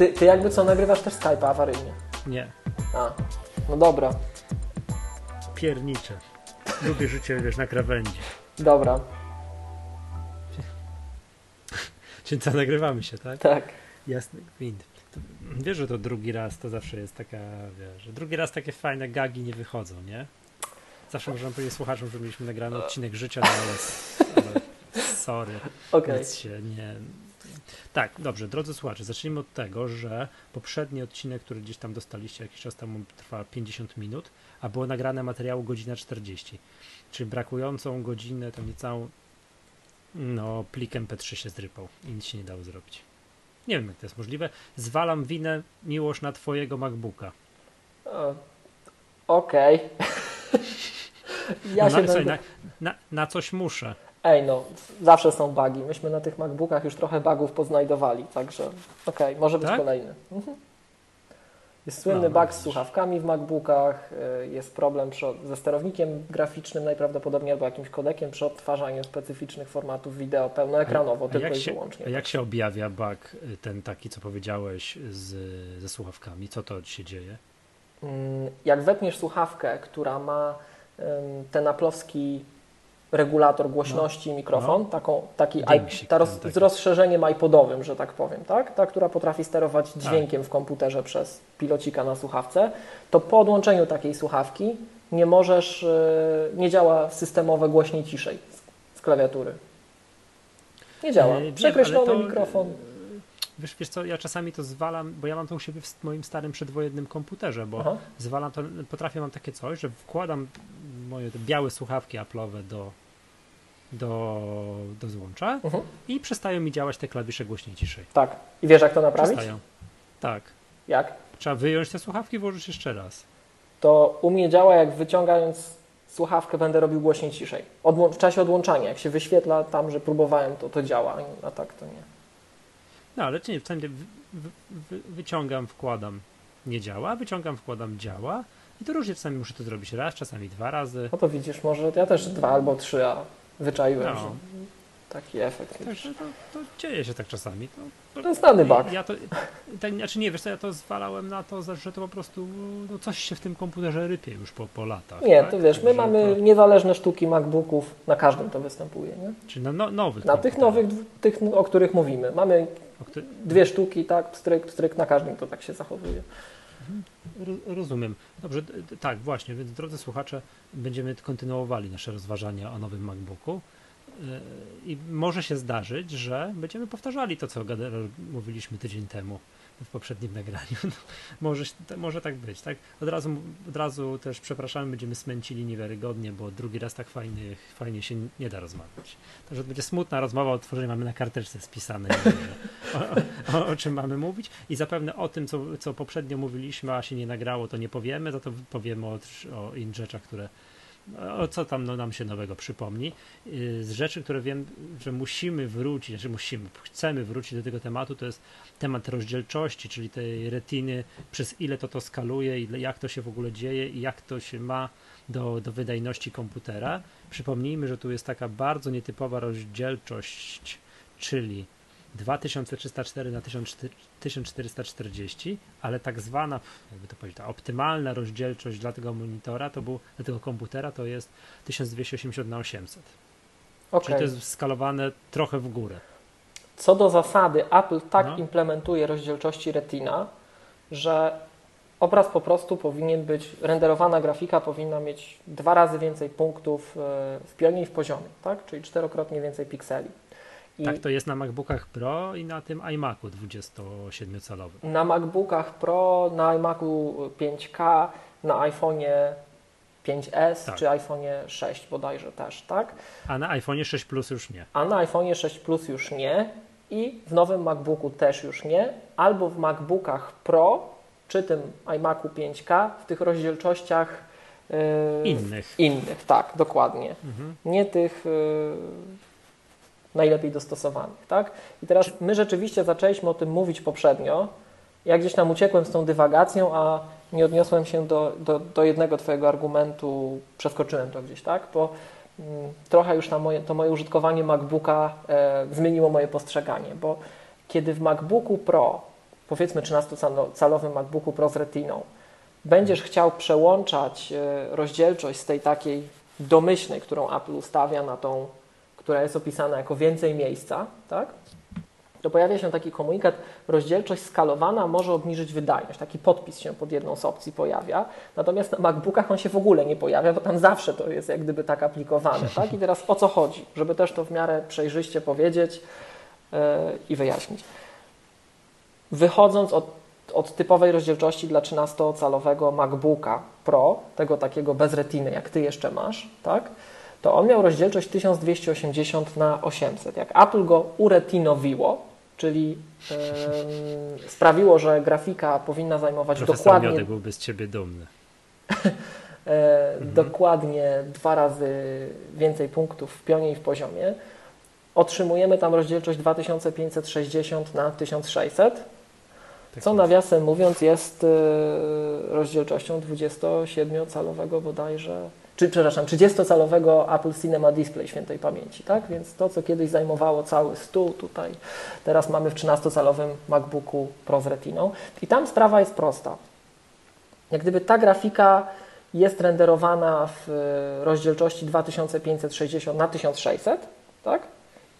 ty, ty jakby co, nagrywasz też Skype'a awaryjnie? Nie. A, no dobra, Piernicze. Lubię życie, wiesz, na krawędzi. dobra, Czyli co, nagrywamy się, tak? tak. Jasny gwint. Wiesz, że to drugi raz to zawsze jest taka, wiesz, że drugi raz takie fajne gagi nie wychodzą, nie? Zawsze możemy powiedzieć słuchaczom, że mieliśmy nagrany odcinek życia, no ale, ale sorry, Okej. nic się nie... Tak, dobrze, drodzy słuchacze, zacznijmy od tego, że poprzedni odcinek, który gdzieś tam dostaliście jakiś czas temu, trwa 50 minut, a było nagrane materiału godzina 40. Czyli brakującą godzinę, to niecałą, no, plik MP3 się zrypał i nic się nie dało zrobić. Nie wiem, jak to jest możliwe. Zwalam winę miłość na twojego MacBooka. Okej. ja no, się będę... na, na, na coś muszę. Ej no, zawsze są bugi. Myśmy na tych MacBookach już trochę bugów poznajdowali, także okej, może być Tak? kolejny. Mhm. Jest słynny No, bug z widzisz. słuchawkami w MacBookach, y, jest problem przy, ze sterownikiem graficznym najprawdopodobniej albo jakimś kodekiem przy odtwarzaniu specyficznych formatów wideo pełnoekranowo, A tylko jak i się, wyłącznie. a jak się objawia bug, y, ten taki, co powiedziałeś z, ze słuchawkami? Co to się dzieje? Mm, Jak wepniesz słuchawkę, która ma ten aplowski regulator głośności mikrofon, taką, taki, ta roz, z rozszerzeniem iPodowym, że tak powiem, tak? Ta, która potrafi sterować dźwiękiem w komputerze przez pilocika na słuchawce, to po odłączeniu takiej słuchawki nie możesz, y, nie działa systemowe głośniej ciszej z, klawiatury. Nie działa. E, Przekreślony to, mikrofon. e, Wiesz, wiesz co, ja czasami to zwalam, bo ja mam to u siebie w moim starym przedwojennym komputerze, bo Aha. zwalam to, potrafię, mam takie coś, że wkładam moje te białe słuchawki Apple'owe do, do, do złącza Mhm. i przestają mi działać te klawisze głośniej ciszej. Tak. I wiesz, jak to naprawić? Przestają. Tak. Jak? Trzeba wyjąć te słuchawki i włożyć jeszcze raz. to u mnie działa, jak wyciągając słuchawkę będę robił głośniej ciszej. Odłą- w czasie odłączania, jak się wyświetla tam, że próbowałem, to to działa, a tak to nie. No ale nie, wtedy wy, wy, wy, wyciągam, wkładam, nie działa, wyciągam, wkładam, działa. I to różnie czasami muszę to zrobić raz, czasami dwa razy. No to widzisz, może ja też dwa albo trzy, a wyczaiłem, No. że taki efekt. Także to, to dzieje się tak czasami. To, To jest znany bug. Ja to, tak, znaczy nie, wiesz co, ja to zwalałem na to, że to po prostu no, coś się w tym komputerze rypie już po, po latach. Nie, tak? to wiesz, my mamy To, niezależne sztuki MacBooków, na każdym to występuje, nie? czyli na no, nowych Na tych nowych, tych, o których mówimy. Mamy dwie sztuki, tak, stryk, stryk, na każdym to tak się zachowuje. Ro- Rozumiem. Dobrze, tak, właśnie, więc drodzy słuchacze, będziemy kontynuowali nasze rozważania o nowym MacBooku. Yy, I może się zdarzyć, że będziemy powtarzali to, co mówiliśmy tydzień temu w poprzednim nagraniu. No, może, może tak być, tak? Od razu, od razu też przepraszamy, będziemy smęcili niewiarygodnie, bo drugi raz tak fajnie, fajnie się nie da rozmawiać. Także będzie smutna rozmowa o tworzeniu, mamy na karteczce spisane, o, o, o czym mamy mówić i zapewne o tym, co, co poprzednio mówiliśmy, a się nie nagrało, to nie powiemy, za to powiemy o, o innych rzeczach, które o co tam no, nam się nowego przypomni. Yy, Z rzeczy, które wiem, że musimy wrócić, że musimy, chcemy wrócić do tego tematu, to jest temat rozdzielczości, czyli tej retiny, przez ile to to skaluje, ile, jak to się w ogóle dzieje i jak to się ma do, do wydajności komputera. Przypomnijmy, że tu jest taka bardzo nietypowa rozdzielczość, czyli 2304 na 1440, ale tak zwana, jakby to powiedzieć, ta optymalna rozdzielczość dla tego monitora, to był, dla tego komputera to jest 1280 na 800. Okej. Czyli to jest skalowane trochę w górę. Co do zasady, Apple tak No. implementuje rozdzielczości Retina, że obraz po prostu powinien być, renderowana grafika powinna mieć dwa razy więcej punktów e, w pionie i w poziomie, tak? czyli czterokrotnie więcej pikseli. I Tak to jest na MacBookach Pro i na tym iMacu 27-calowym. na MacBookach Pro, na iMacu 5K, na iPhone'ie 5S Tak. czy iPhone'ie 6 bodajże też, tak? A na iPhone 6 Plus już nie. a na iPhone'ie 6 Plus już nie i w nowym MacBooku też już nie, albo w MacBookach Pro czy tym iMacu 5K w tych rozdzielczościach yy, Innych. innych, tak, dokładnie. Mhm. Nie tych yy, najlepiej dostosowanych, tak? I teraz my rzeczywiście zaczęliśmy o tym mówić poprzednio. Ja gdzieś tam uciekłem z tą dywagacją, a nie odniosłem się do, do, do jednego Twojego argumentu, przeskoczyłem to gdzieś, tak? Bo mm, trochę już na moje, to moje użytkowanie MacBooka e, zmieniło moje postrzeganie, bo kiedy w MacBooku Pro powiedzmy 13-calowym MacBooku Pro z Retiną będziesz chciał przełączać e, rozdzielczość z tej takiej domyślnej, którą Apple ustawia na tą, która jest opisana jako więcej miejsca, tak? to pojawia się taki komunikat, rozdzielczość skalowana może obniżyć wydajność. Taki podpis się pod jedną z opcji pojawia. Natomiast na MacBookach on się w ogóle nie pojawia, bo tam zawsze to jest jak gdyby tak aplikowane. Tak? I teraz o co chodzi? Żeby też to w miarę przejrzyście powiedzieć yy, i wyjaśnić. Wychodząc od, od typowej rozdzielczości dla 13-calowego MacBooka Pro, tego takiego bez retiny, jak Ty jeszcze masz, tak? To on miał rozdzielczość 1280 na 800. Jak Apple go uretinowiło, czyli yy, sprawiło, że grafika powinna zajmować Profesor dokładnie. Miodek byłby z ciebie dumny. e, mhm. Dokładnie dwa razy więcej punktów w pionie i w poziomie. Otrzymujemy tam rozdzielczość 2560 na 1600, tak co jest. nawiasem mówiąc jest e, rozdzielczością 27-calowego bodajże czy przepraszam, 30-calowego Apple Cinema Display świętej pamięci, tak? Więc to, co kiedyś zajmowało cały stół tutaj, teraz mamy w 13-calowym MacBooku Pro z Retiną. I tam sprawa jest prosta. Jak gdyby ta grafika jest renderowana w e, rozdzielczości 2560 na 1600, tak?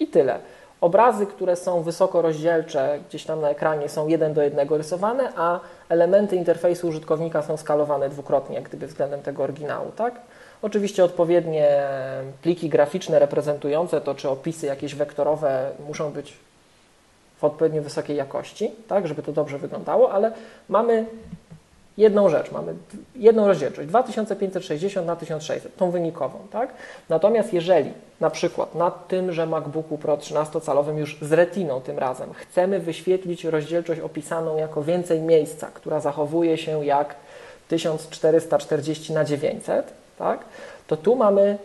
I tyle. Obrazy, które są wysoko rozdzielcze, gdzieś tam na ekranie są jeden do jednego rysowane, a elementy interfejsu użytkownika są skalowane dwukrotnie, jak gdyby względem tego oryginału, tak? Oczywiście odpowiednie pliki graficzne reprezentujące to, czy opisy jakieś wektorowe muszą być w odpowiednio wysokiej jakości, tak, żeby to dobrze wyglądało, ale mamy jedną rzecz, mamy jedną rozdzielczość 2560 na 1600, tą wynikową, tak? Natomiast jeżeli na przykład na tymże MacBooku Pro 13-calowym już z retiną tym razem chcemy wyświetlić rozdzielczość opisaną jako więcej miejsca, która zachowuje się jak 1440 na 900, tak? to tu mamy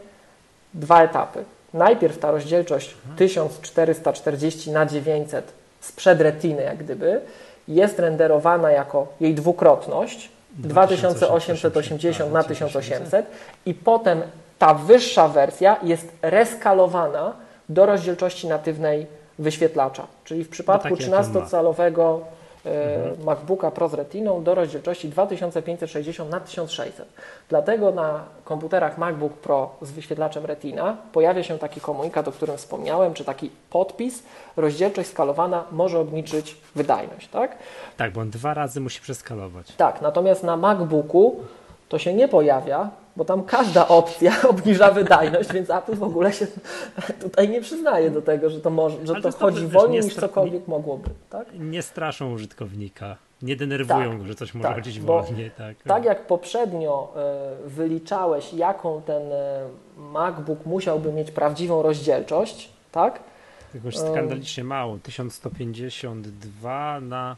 dwa etapy. Najpierw ta rozdzielczość 1440 na 900 sprzed retiny, jak gdyby, jest renderowana jako jej dwukrotność 2880 na 1800 i potem ta wyższa wersja jest reskalowana do rozdzielczości natywnej wyświetlacza. Czyli w przypadku 13-calowego mhm. MacBooka Pro z Retiną do rozdzielczości 2560 na 1600. Dlatego na komputerach MacBook Pro z wyświetlaczem Retina pojawia się taki komunikat, o którym wspomniałem, czy taki podpis, rozdzielczość skalowana może obniżyć wydajność, tak? Tak, bo on dwa razy musi przeskalować. Tak, natomiast na MacBooku to się nie pojawia, bo tam każda opcja obniża wydajność, więc Apple w ogóle się tutaj nie przyznaje do tego, że to, może, że to chodzi wolniej niż cokolwiek mogłoby. Tak? Nie straszą użytkownika. Nie denerwują tak, go, że coś może tak, chodzić wolniej. Tak. tak jak poprzednio e, wyliczałeś, jaką ten e, MacBook musiałby mieć prawdziwą rozdzielczość, tak? Tylko już skandalicznie mało. 1152 na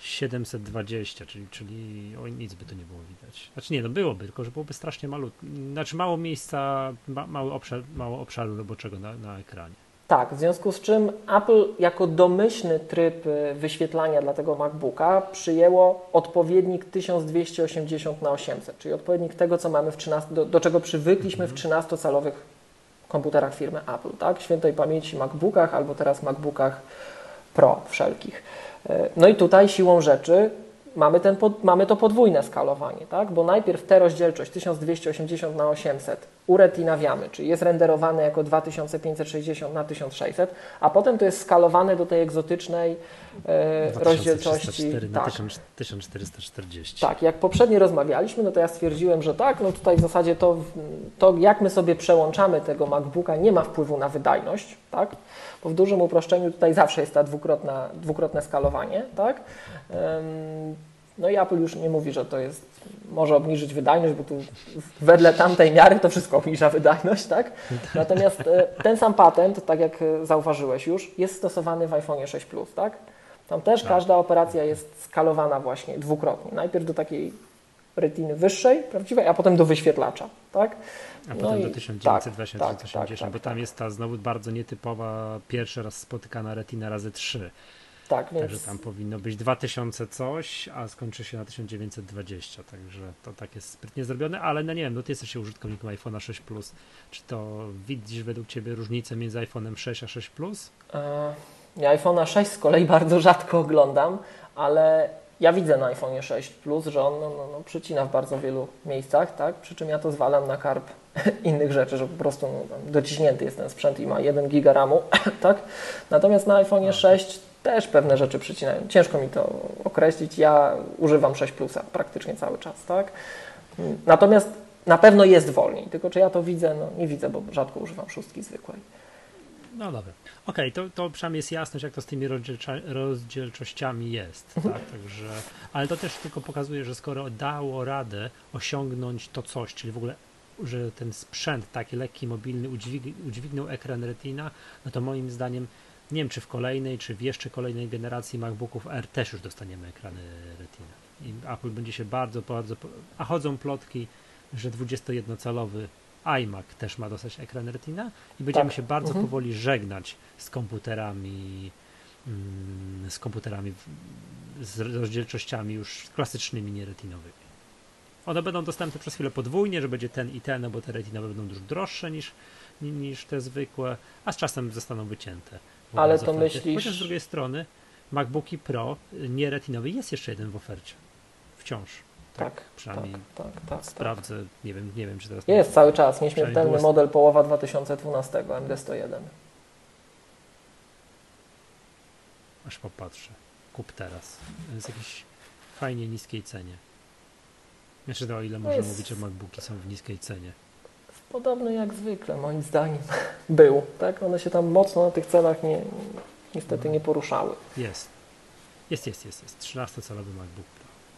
720, czyli, czyli o nic by to nie było widać. Znaczy nie, no byłoby, tylko że byłoby strasznie malutko. Znaczy mało miejsca, ma, mały obszar, mało obszaru roboczego na, na ekranie. Tak, w związku z czym Apple jako domyślny tryb y, wyświetlania dla tego MacBooka przyjęło odpowiednik 1280 na 800, czyli odpowiednik tego, co mamy w 13, do, do czego przywykliśmy w 13-calowych mhm. komputerach firmy Apple, tak? Świętej pamięci MacBookach albo teraz MacBookach Pro wszelkich. E, no i tutaj siłą rzeczy mamy, ten, mamy to podwójne skalowanie, tak? bo najpierw tę rozdzielczość 1280 na 800 uretinawiamy, czyli jest renderowane jako 2560 na 1600, a potem to jest skalowane do tej egzotycznej e, rozdzielczości. Tak. 1440. Tak, jak poprzednio rozmawialiśmy, no to ja stwierdziłem, że tak, no tutaj w zasadzie to, to jak my sobie przełączamy tego MacBooka nie ma wpływu na wydajność, tak? Bo w dużym uproszczeniu tutaj zawsze jest ta dwukrotna, dwukrotne skalowanie, tak? No i Apple już nie mówi, że to jest, może obniżyć wydajność, bo tu wedle tamtej miary to wszystko obniża wydajność, tak? Natomiast e, ten sam patent, tak jak zauważyłeś już, jest stosowany w iPhone 6 Plus, tak? Tam też tak. każda operacja jest skalowana właśnie dwukrotnie. Najpierw do takiej retiny wyższej, prawdziwej, a potem do wyświetlacza, tak? A no potem do 1920 tak, tak, tak, tak, bo tam jest ta znowu bardzo nietypowa, pierwszy raz spotykana retina razy 3. Tak, więc... Także tam powinno być 2000 coś, a skończy się na 1920, także to tak jest sprytnie zrobione, ale no nie wiem, no ty jesteś użytkownikiem iPhone'a 6 Plus, czy to widzisz według ciebie różnicę między iPhone'em 6 a 6 Plus? E, Ja iPhone'a 6 z kolei bardzo rzadko oglądam, ale ja widzę na iPhone 6 Plus, że on no, no, no, przycina w bardzo wielu miejscach, tak? przy czym ja to zwalam na karp innych rzeczy, że po prostu no, dociśnięty jest ten sprzęt i ma 1 giga RAMu, tak? Natomiast na iPhone 6 też pewne rzeczy przycinają. Ciężko mi to określić. Ja używam 6 Plusa praktycznie cały czas, tak? Natomiast na pewno jest wolniej, tylko czy ja to widzę? No nie widzę, bo rzadko używam szóstki zwykłej. No dobra. Okej, okay, to, to przynajmniej jest jasność, jak to z tymi rozdzielczościami jest. Mhm. Tak? Także, ale to też tylko pokazuje, że skoro dało radę osiągnąć to coś, czyli w ogóle że ten sprzęt taki lekki, mobilny udźwig, udźwignął ekran Retina, no to moim zdaniem nie wiem, czy w kolejnej, czy w jeszcze kolejnej generacji MacBooków R też już dostaniemy ekrany Retina. I Apple będzie się bardzo, bardzo. A chodzą plotki, że 21-calowy iMac też ma dostać ekran Retina i będziemy tak. się bardzo mhm. powoli żegnać z komputerami, mm, z komputerami z rozdzielczościami już klasycznymi, nie retinowymi. One będą dostępne przez chwilę podwójnie, że będzie ten i ten, no bo te retinowe będą dużo droższe niż, niż te zwykłe, a z czasem zostaną wycięte. Ale to myślisz... Chociaż z drugiej strony MacBooki Pro nie retinowy jest jeszcze jeden w ofercie. Wciąż. Tak, tak przynajmniej tak, tak, tak, sprawdzę, nie wiem, nie wiem czy teraz... Jest cały czas, nieśmiertelny było... model połowa 2012, MD101. Aż popatrzę. Kup teraz. Jest jakiejś fajnie niskiej cenie. Jeszcze to o ile można jest... mówić, że MacBooki są w niskiej cenie. Podobny jak zwykle, moim zdaniem, był. Tak? One się tam mocno na tych cenach nie, niestety nie poruszały. Jest. Jest, jest, jest. jest. 13-calowy MacBook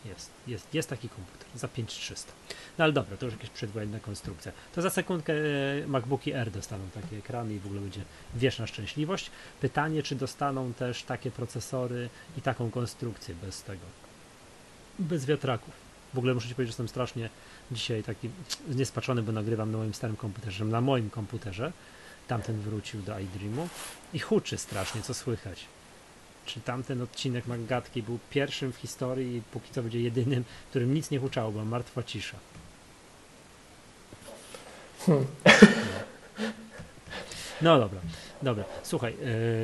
jest, jest, jest taki komputer za 5300. No ale dobra, to już jakieś przedwojenna konstrukcja. To za sekundkę e, MacBooki R dostaną takie ekrany i w ogóle będzie wieczna szczęśliwość. Pytanie, czy dostaną też takie procesory i taką konstrukcję bez tego, bez wiatraków. W ogóle muszę Ci powiedzieć, że jestem strasznie dzisiaj taki zniespaczony, bo nagrywam na moim starym komputerze, na moim komputerze. Tamten wrócił do iDreamu i huczy strasznie, co słychać czy tamten odcinek Maggatki był pierwszym w historii i póki co będzie jedynym, którym nic nie huczało, była martwa cisza. Hmm. No. dobra, dobra. Słuchaj,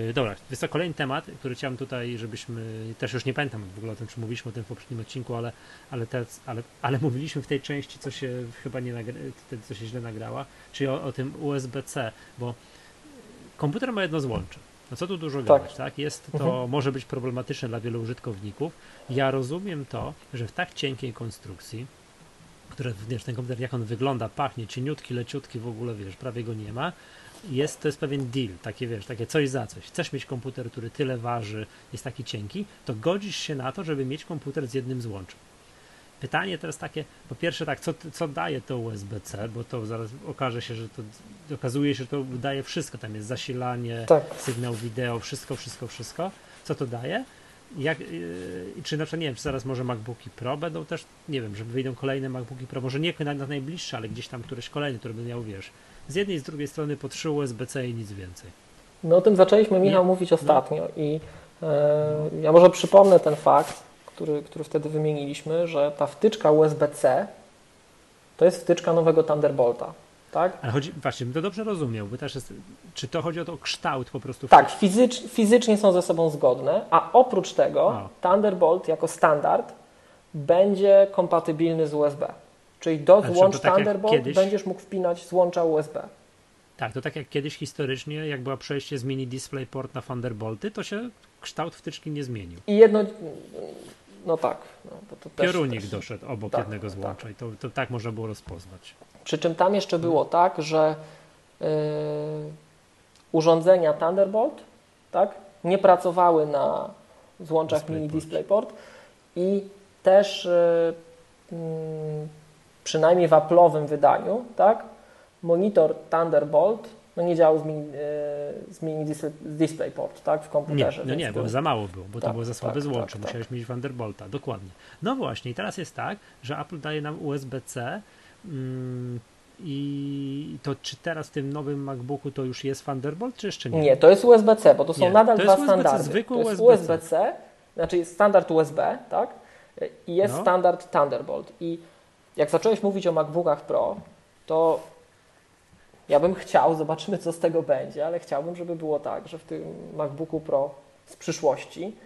yy, dobra, jest to kolejny temat, który chciałem tutaj, żebyśmy, też już nie pamiętam w ogóle o tym, czy mówiliśmy o tym w poprzednim odcinku, ale, ale, te, ale, ale mówiliśmy w tej części, co się chyba nie nagra, co się źle nagrała, czyli o, o tym USB-C, bo komputer ma jedno złącze no co tu dużo gadać, tak? tak? Jest to, mhm. może być problematyczne dla wielu użytkowników. Ja rozumiem to, że w tak cienkiej konstrukcji, które, wiesz, ten komputer, jak on wygląda, pachnie, cieniutki, leciutki, w ogóle, wiesz, prawie go nie ma, jest, to jest pewien deal, takie, wiesz, takie coś za coś. Chcesz mieć komputer, który tyle waży, jest taki cienki, to godzisz się na to, żeby mieć komputer z jednym złączem. Pytanie teraz takie, po pierwsze tak, co, co daje to USB-C, bo to zaraz okaże się, że to okazuje się, że to daje wszystko, tam jest zasilanie, tak. sygnał wideo, wszystko, wszystko, wszystko. Co to daje? Jak, yy, czy na przykład, nie wiem, czy zaraz może MacBooki Pro będą też, nie wiem, że wyjdą kolejne MacBooki Pro, może nie na, na najbliższe, ale gdzieś tam któreś kolejny, który by miał, wiesz, z jednej i z drugiej strony po 3 USB-C i nic więcej. No o tym zaczęliśmy, Michał, nie? mówić ostatnio no. i yy, ja może przypomnę ten fakt, który, który wtedy wymieniliśmy, że ta wtyczka USB-C to jest wtyczka nowego Thunderbolta. Tak? Ale chodzi, właśnie, to dobrze rozumiem, bo też jest, czy to chodzi o to kształt po prostu? Tak, fizycz, fizycznie są ze sobą zgodne, a oprócz tego a. Thunderbolt jako standard będzie kompatybilny z USB. Czyli do złącz tak Thunderbolt kiedyś... będziesz mógł wpinać złącza USB. Tak, to tak jak kiedyś historycznie, jak była przejście z mini DisplayPort na Thunderbolty, to się kształt wtyczki nie zmienił. I jedno, no tak. No, to, też, Piorunik też, doszedł obok tak, jednego złącza tak. i to, to tak można było rozpoznać. Przy czym tam jeszcze było tak, że yy, urządzenia Thunderbolt tak, nie pracowały na złączach DisplayPort. mini DisplayPort i też yy, przynajmniej w Apple'owym wydaniu tak, monitor Thunderbolt no nie działał z mini, e, z mini display, DisplayPort tak, w komputerze. Nie, no nie, bo za mało było, bo tak, to było za słabe tak, złącze, tak, musiałeś tak. mieć Thunderbolta, dokładnie. No właśnie, i teraz jest tak, że Apple daje nam USB-C mm, i to czy teraz w tym nowym MacBooku to już jest Thunderbolt, czy jeszcze nie? Nie, to jest USB-C, bo to są nie, nadal to dwa USB standardy. Zwykły to jest USB-C. USB-C, znaczy jest standard USB, tak? I jest no. standard Thunderbolt. I jak zacząłeś mówić o MacBookach Pro, to Ja bym chciał, zobaczymy co z tego będzie, ale chciałbym, żeby było tak, że w tym MacBooku Pro z przyszłości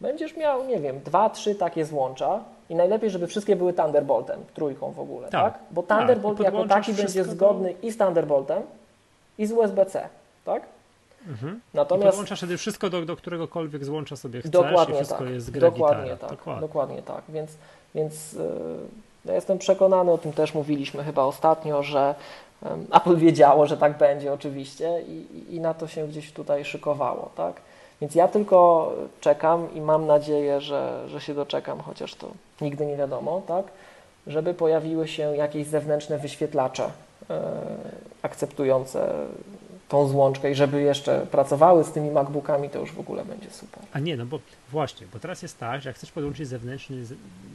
będziesz miał, nie wiem, dwa, trzy takie złącza i najlepiej, żeby wszystkie były Thunderboltem, trójką w ogóle, tak? Tak. Bo Tak, Thunderbolt i jako taki będzie wszystko do- zgodny i z Thunderboltem, i z USB-C, tak? Mhm. I Natomiast podłączasz wtedy wszystko do, do któregokolwiek złącza sobie chcesz dokładnie i wszystko tak, jest gra dokładnie gitara. tak, Dokładnie. dokładnie tak, więc, więc yy, ja jestem przekonany, o tym też mówiliśmy chyba ostatnio, że Apple wiedziało, że tak będzie oczywiście i, i- na to się gdzieś tutaj szykowało, tak? Więc ja tylko czekam i mam nadzieję, że, że się doczekam, chociaż to nigdy nie wiadomo, tak? Żeby pojawiły się jakieś zewnętrzne wyświetlacze e, akceptujące tą złączkę i żeby jeszcze pracowały z tymi MacBookami, to już w ogóle będzie super. A nie, no bo właśnie, bo teraz jest tak, że jak chcesz podłączyć zewnętrzny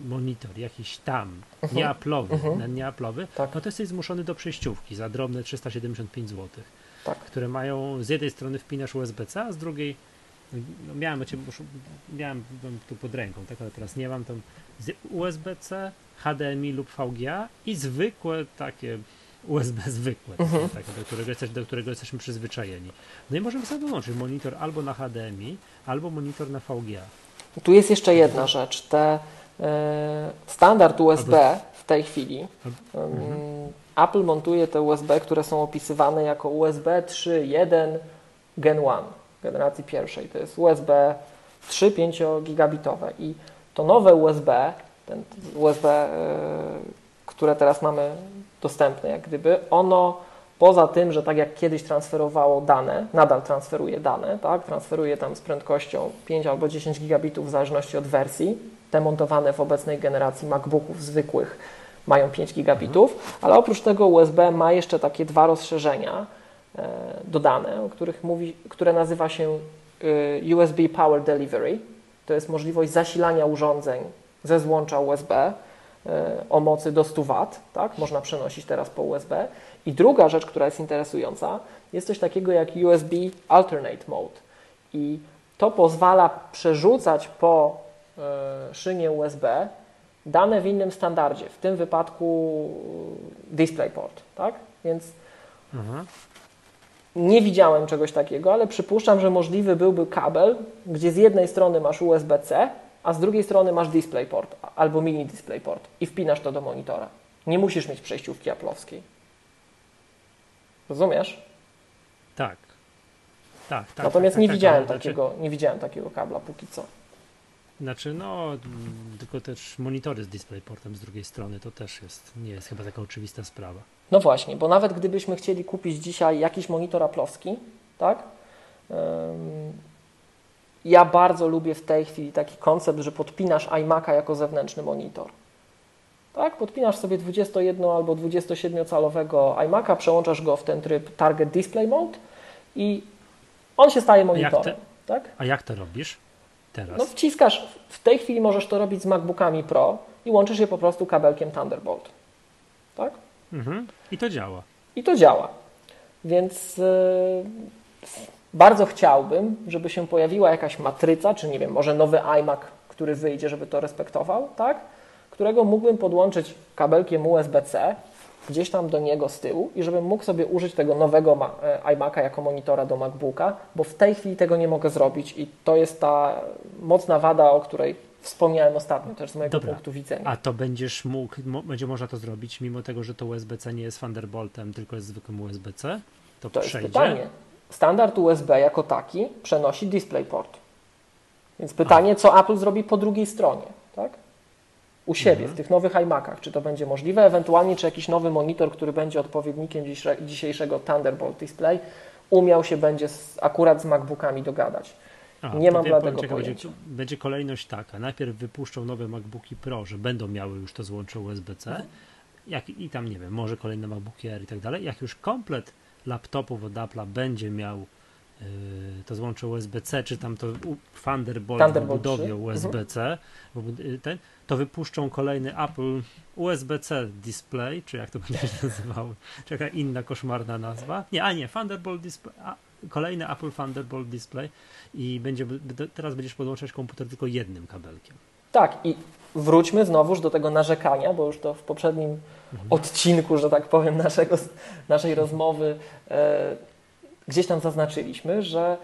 monitor, jakiś tam, nie Apple'owy, Mhm. nie Apple'owy, Tak. no to jesteś zmuszony do przejściówki za drobne 375 zł, Tak. które mają, z jednej strony wpinasz USB-C, a z drugiej, no miałem, miałem tu pod ręką, tak, ale teraz nie mam, tam USB-C, HDMI lub VGA i zwykłe takie USB zwykłe, Mhm. takie, do, którego jesteś, do którego jesteśmy przyzwyczajeni. No i możemy sobie dołączyć monitor albo na HDMI, albo monitor na VGA. Tu jest jeszcze jedna rzecz. Te, e, standard USB w tej chwili, Albo- Mhm. Apple montuje te USB, które są opisywane jako USB 3.1 Gen 1, generacji pierwszej. To jest USB 3 5 gigabitowe i to nowe USB, ten USB, e, które teraz mamy dostępne, jak gdyby, ono poza tym, że tak jak kiedyś transferowało dane, nadal transferuje dane, tak? transferuje tam z prędkością 5 albo 10 gigabitów w zależności od wersji, te montowane w obecnej generacji MacBooków zwykłych mają 5 gigabitów, ale oprócz tego USB ma jeszcze takie dwa rozszerzenia e, dodane, o których mówi, które nazywa się y, USB Power Delivery. To jest możliwość zasilania urządzeń ze złącza USB e, o mocy do 100 W, tak? Można przenosić teraz po USB. I druga rzecz, która jest interesująca, jest coś takiego jak USB Alternate Mode. I to pozwala przerzucać po e, szynie USB dane w innym standardzie, w tym wypadku e, DisplayPort, tak? Więc Aha. nie widziałem czegoś takiego, ale przypuszczam, że możliwy byłby kabel, gdzie z jednej strony masz USB-C, a z drugiej strony masz DisplayPort albo mini DisplayPort i wpinasz to do monitora. Nie musisz mieć przejściówki aplowskiej. Rozumiesz? Tak. Tak, tak. Natomiast tak, nie, tak, widziałem ale takiego, nie widziałem takiego kabla póki co. Znaczy, znaczy, no, tylko też monitory z DisplayPortem z drugiej strony to też jest, nie jest chyba taka oczywista sprawa. No właśnie, bo nawet gdybyśmy chcieli kupić dzisiaj jakiś monitor aplowski, tak? Ja bardzo lubię w tej chwili taki koncept, że podpinasz iMac'a jako zewnętrzny monitor. Tak? Podpinasz sobie 21 albo 27-calowego iMac'a, przełączasz go w ten tryb Target Display Mode i on się staje monitorem. Tak? A jak to robisz teraz? No wciskasz, w tej chwili możesz to robić z MacBookami Pro i łączysz je po prostu kabelkiem Thunderbolt. Tak? Mhm. I to działa. I to działa. Więc yy, bardzo chciałbym, żeby się pojawiła jakaś matryca, czy nie wiem, może nowy iMac, który wyjdzie, żeby to respektował, tak? Którego mógłbym podłączyć kabelkiem USB-C gdzieś tam do niego z tyłu i żebym mógł sobie użyć tego nowego e, iMac'a jako monitora do MacBooka, bo w tej chwili tego nie mogę zrobić i to jest ta mocna wada, o której wspomniałem ostatnio też z mojego Dobra. punktu widzenia. A to będziesz mógł, będzie można to zrobić, mimo tego, że to USB-C nie jest Thunderboltem, tylko jest zwykłym USB-C? To, To jest przejdzie. pytanie. Standard USB jako taki przenosi DisplayPort. Więc pytanie, co Apple zrobi po drugiej stronie, tak? U siebie, Mhm. w tych nowych iMacach, czy to będzie możliwe, ewentualnie czy jakiś nowy monitor, który będzie odpowiednikiem dzisiejsze- dzisiejszego Thunderbolt Display, umiał się będzie z, akurat z MacBookami dogadać. A, Nie mam bladego będzie, pojęcia. będzie kolejność taka. Najpierw wypuszczą nowe MacBooki Pro, że będą miały już to złącze USB-C. Mhm. Jak, I tam, nie wiem, może kolejne MacBooki Air i tak dalej. Jak już komplet laptopów od Apple'a będzie miał yy, to złącze USB-C, czy tam to Thunderbolt, Thunderbolt w budowie 3. USB-C, bud- y, to wypuszczą kolejny Apple USB-C Display, czy jak to będzie się nazywało, czy jaka inna koszmarna nazwa. Nie, a nie, Thunderbolt Display, a, kolejny Apple Thunderbolt Display i będzie, teraz będziesz podłączać komputer tylko jednym kabelkiem. Tak, i wróćmy znowuż do tego narzekania, bo już to w poprzednim mhm. Odcinku, że tak powiem, naszego, naszej rozmowy e, gdzieś tam zaznaczyliśmy, że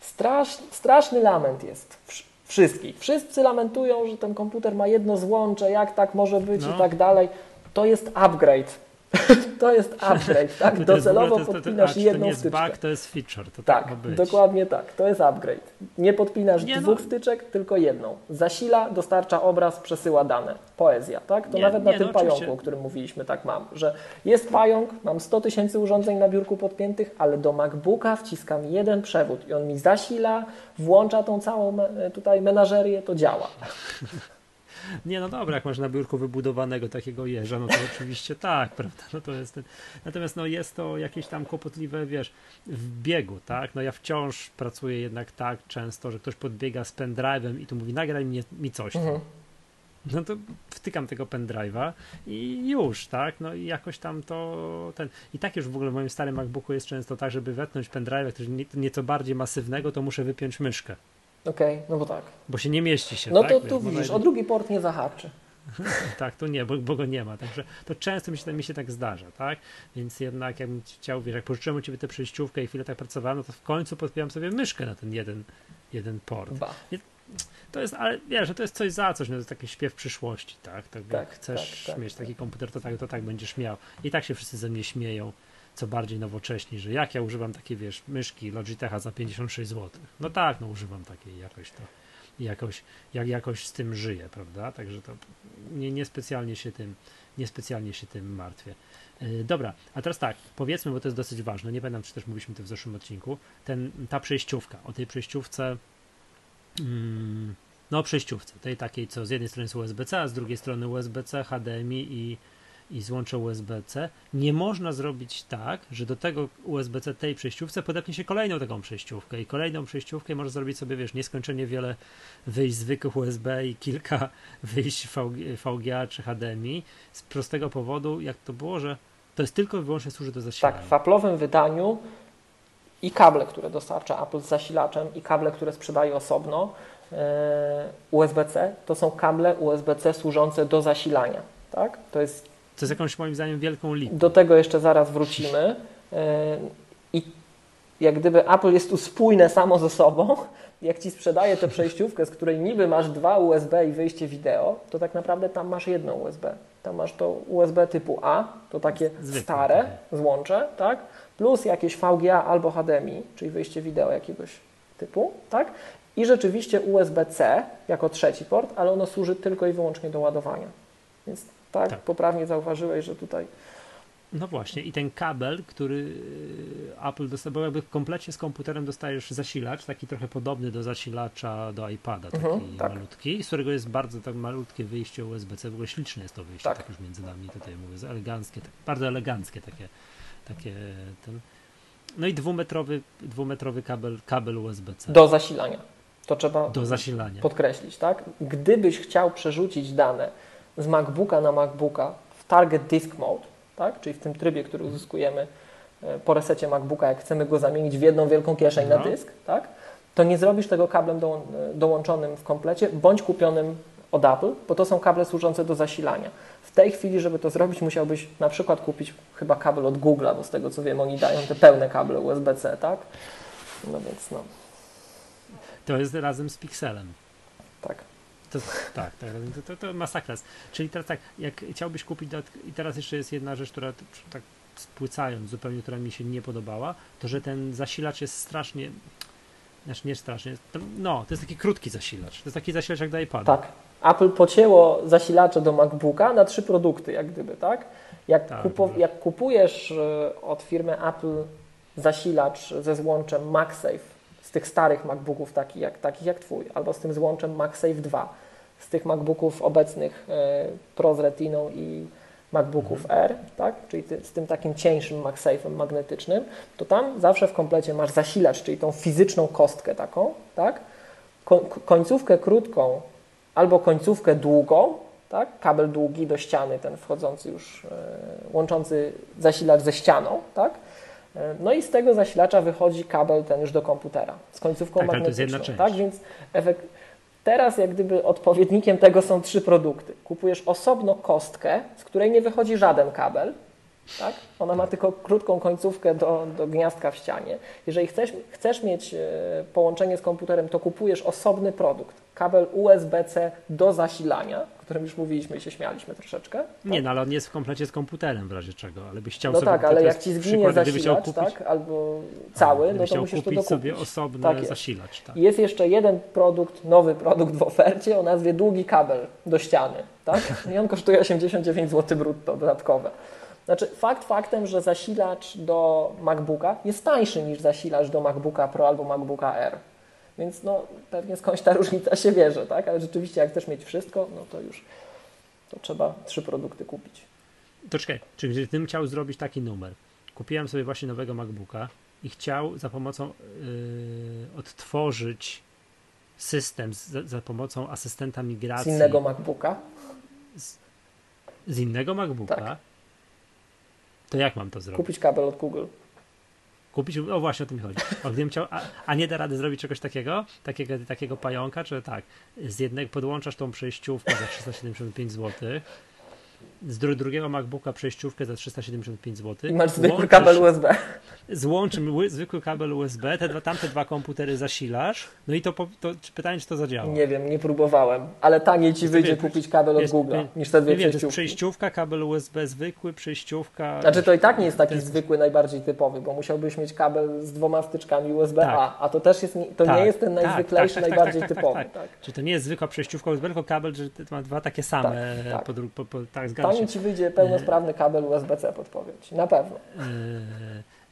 strasz, straszny lament jest wszystkich. Wszyscy lamentują, że ten komputer ma jedno złącze, jak tak może być no. i tak dalej. To jest upgrade to jest upgrade, tak? Docelowo to jest, podpinasz to, to, jedną to nie jest styczkę. Bug, to jest feature, to tak, tak dokładnie tak. To jest upgrade. Nie podpinasz nie dwóch no. styczek, tylko jedną. Zasila, dostarcza obraz, przesyła dane. Poezja, tak? To nie, nawet nie, na tym no, pająku, oczywiście. o którym mówiliśmy, tak mam, że jest pająk, mam 100 tysięcy urządzeń na biurku podpiętych, ale do MacBooka wciskam jeden przewód i on mi zasila, włącza tą całą tutaj menażerię, to działa. Nie, no dobra, jak masz na biurku wybudowanego takiego jeża, no to oczywiście tak, prawda, no to jest ten... Natomiast no jest to jakieś tam kłopotliwe, wiesz, w biegu, tak, no ja wciąż pracuję jednak tak często, że ktoś podbiega z pendrive'em i tu mówi, nagraj mi, mi coś mhm. No to wtykam tego pendrive'a i już, tak? No i jakoś tam to ten. I tak już w ogóle w moim starym MacBooku jest często tak, żeby wetnąć pendrive'a, który nieco bardziej masywnego, to muszę wypiąć myszkę. Okej, okay, no bo tak. Bo się nie mieści się. No tak? to tu widzisz, o drugi port nie zahaczy. tak, to nie, bo, bo, go nie ma. Także to często mi się, mi się tak zdarza, tak? Więc jednak jakbym chciał, wiesz, jak pożyczyłem u ciebie tę przejściówkę i chwilę tak pracowałem, no to w końcu podpiąłem sobie myszkę na ten jeden, jeden port. To jest, ale wiesz, że to jest coś za coś, no to jest taki śpiew przyszłości, tak? tak, tak chcesz tak, tak, mieć taki komputer, to tak, to tak będziesz miał. I tak się wszyscy ze mnie śmieją co bardziej nowocześni, że jak ja używam takiej, wiesz, myszki Logitecha za 56 zł. No tak, no używam takiej jakoś to jakoś, jak jakoś z tym żyję, prawda? Także to nie, niespecjalnie się tym, niespecjalnie się tym martwię. Yy, dobra, a teraz tak, powiedzmy, bo to jest dosyć ważne, nie pamiętam, czy też mówiliśmy to w zeszłym odcinku, ten, ta przejściówka, o tej przejściówce mm, no przejściówce, tej takiej, co z jednej strony jest USB-C, a z drugiej strony USB-C, HDMI i i złącze USB-C, nie można zrobić tak, że do tego USB-C tej przejściówce podepnie się kolejną taką przejściówkę i kolejną przejściówkę można zrobić sobie, wiesz, nieskończenie wiele wyjść zwykłych USB i kilka wyjść VGA czy HDMI z prostego powodu, jak to było, że to jest tylko i wyłącznie służy do zasilania. Tak, w Apple'owym wydaniu i kable, które dostarcza Apple z zasilaczem i kable, które sprzedaje osobno e, USB-C, to są kable USB-C służące do zasilania. Tak? To jest to jest jakąś moim zdaniem wielką lipą. Do tego jeszcze zaraz wrócimy. E, I jak gdyby Apple jest tu spójne samo ze sobą, jak ci sprzedaje tę przejściówkę, z której niby masz dwa USB i wyjście wideo, to tak naprawdę tam masz jedno USB. Tam masz to USB typu A, to takie Zwykle, stare złącze, tak? Plus jakieś VGA albo HDMI, czyli wyjście wideo jakiegoś typu, tak? I rzeczywiście USB-C jako trzeci port, ale ono służy tylko i wyłącznie do ładowania. Więc tak? tak? Poprawnie zauważyłeś, że tutaj. No właśnie, i ten kabel, który e, Apple dostał, bo jakby kompletnie z komputerem dostajesz zasilacz, taki trochę podobny do zasilacza do iPada, taki mhm, tak. malutki, z którego jest bardzo tak malutkie wyjście USB-C, w ogóle śliczne jest to wyjście, tak, tak już między nami tutaj mówię, eleganckie, tak, bardzo eleganckie takie, takie ten, no i dwumetrowy, dwumetrowy kabel, kabel USB-C. Do zasilania. To trzeba do zasilania. podkreślić, tak? Gdybyś chciał przerzucić dane z MacBooka na MacBooka w Target Disk Mode, tak? czyli w tym trybie, który uzyskujemy e, po resecie MacBooka, jak chcemy go zamienić w jedną wielką kieszeń no. na dysk, tak? to nie zrobisz tego kablem do, dołączonym w komplecie, bądź kupionym od Apple, bo to są kable służące do zasilania. W tej chwili, żeby to zrobić, musiałbyś na przykład kupić chyba kabel od Google'a, bo z tego co wiem, oni dają te pełne kable USB-C, tak? No więc no. To jest razem z Pixelem. Tak. To, tak, tak to, to, to masakra. Czyli teraz tak, jak chciałbyś kupić, i teraz jeszcze jest jedna rzecz, która tak spłycając zupełnie, która mi się nie podobała, to że ten zasilacz jest strasznie, znaczy nie strasznie, no, to jest taki krótki zasilacz. To jest taki zasilacz jak do iPada. Tak. Apple pocięło zasilacze do MacBooka na trzy produkty, jak gdyby, tak? Jak, tak, kupo, jak kupujesz e, od firmy Apple zasilacz ze złączem MagSafe z tych starych MacBooków, takich jak, takich jak Twój, albo z tym złączem MagSafe 2, z tych MacBooków obecnych e, Pro z Retiną i MacBooków mhm. R, tak? czyli ty, z tym takim cieńszym MagSafe'em magnetycznym, to tam zawsze w komplecie masz zasilacz, czyli tą fizyczną kostkę taką, tak? Ko końcówkę krótką albo końcówkę długą, tak? kabel długi do ściany, ten wchodzący już, e, łączący zasilacz ze ścianą, tak? E, no i z tego zasilacza wychodzi kabel ten już do komputera z końcówką tak, magnetyczną. Tak, więc efekt, teraz jak gdyby odpowiednikiem tego są trzy produkty. Kupujesz osobno kostkę, z której nie wychodzi żaden kabel, tak? Ona ma tylko krótką końcówkę do, do gniazdka w ścianie. Jeżeli chcesz, chcesz mieć e, połączenie z komputerem, to kupujesz osobny produkt. Kabel USB-C do zasilania, o którym już mówiliśmy i się śmialiśmy troszeczkę. Tak? Nie, no ale on jest w komplecie z komputerem w razie czego, ale byś chciał no sobie... tak, ale jak ci zginie zasilacz, kupić, tak, albo cały, a, no to musisz to dokupić. sobie osobny tak zasilacz. Tak. Jest jeszcze jeden produkt, nowy produkt w ofercie o nazwie długi kabel do ściany, tak? I on kosztuje 89 zł brutto dodatkowe. Znaczy, fakt faktem, że zasilacz do MacBooka jest tańszy niż zasilacz do MacBooka Pro albo MacBooka Air. Więc no, pewnie skądś ta różnica się bierze, tak? Ale rzeczywiście, jak chcesz mieć wszystko, no to już to trzeba trzy produkty kupić. To czekaj, czy gdybym chciał zrobić taki numer, kupiłem sobie właśnie nowego MacBooka i chciał za pomocą yy, odtworzyć system za, za, pomocą asystenta migracji. Z innego MacBooka? Z, z innego MacBooka? Tak. To jak mam to zrobić? Kupić kabel od Google. Kupić, o właśnie o tym chodzi. O, gdybym chciał, a, a, nie da rady zrobić czegoś takiego, takiego, takiego pająka, czy tak, z jednego podłączasz tą przejściówkę za 375 zł, z drugiego MacBooka przejściówkę za 375 zł. I masz zwykły kabel USB. Złączymy zwykły kabel USB, te dwa, tamte dwa komputery zasilasz, no i to, to pytanie, czy to zadziała. Nie wiem, nie próbowałem, ale taniej ci wyjdzie kupić kabel od Google niż te dwie nie przejściówki. Wiem, przejściówka, kabel USB zwykły, przejściówka... Znaczy to i tak nie jest taki zwykły, najbardziej typowy, bo musiałbyś mieć kabel z dwoma wtyczkami USB-A, tak. a to też jest, to tak, nie jest ten tak, najzwyklejszy, tak, tak, najbardziej tak, typowy. Czyli to nie jest zwykła przejściówka USB, tylko kabel, że ma dwa takie same. Tak, po, po, po, tak, Taniej ci wyjdzie pełnosprawny kabel USB-C podpowiedź, na pewno. Yy,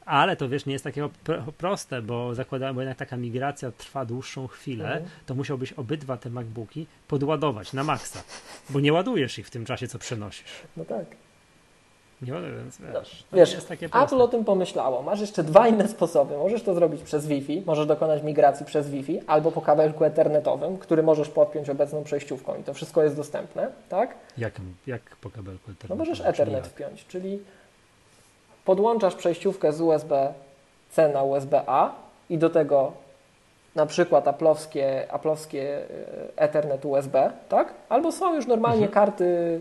ale to wiesz, nie jest takiego proste, bo zakładałem, bo jednak taka migracja trwa dłuższą chwilę, mhm. to musiałbyś obydwa te MacBooki podładować na maksa, bo nie ładujesz ich w tym czasie, co przenosisz. No tak. Nie, więc wiesz, no, wiesz Apple o tym pomyślało. Masz jeszcze dwa inne sposoby. Możesz to zrobić przez Wi-Fi, możesz dokonać migracji przez Wi-Fi albo po kabelku ethernetowym, który możesz podpiąć obecną przejściówką i to wszystko jest dostępne, tak? Jak, jak po kabelku ethernetowym? No możesz Ethernet wpiąć, czyli podłączasz przejściówkę z USB-C na USB-A i do tego na przykład aplowskie, aplowskie e, Ethernet USB, tak? Albo są już normalnie mhm. karty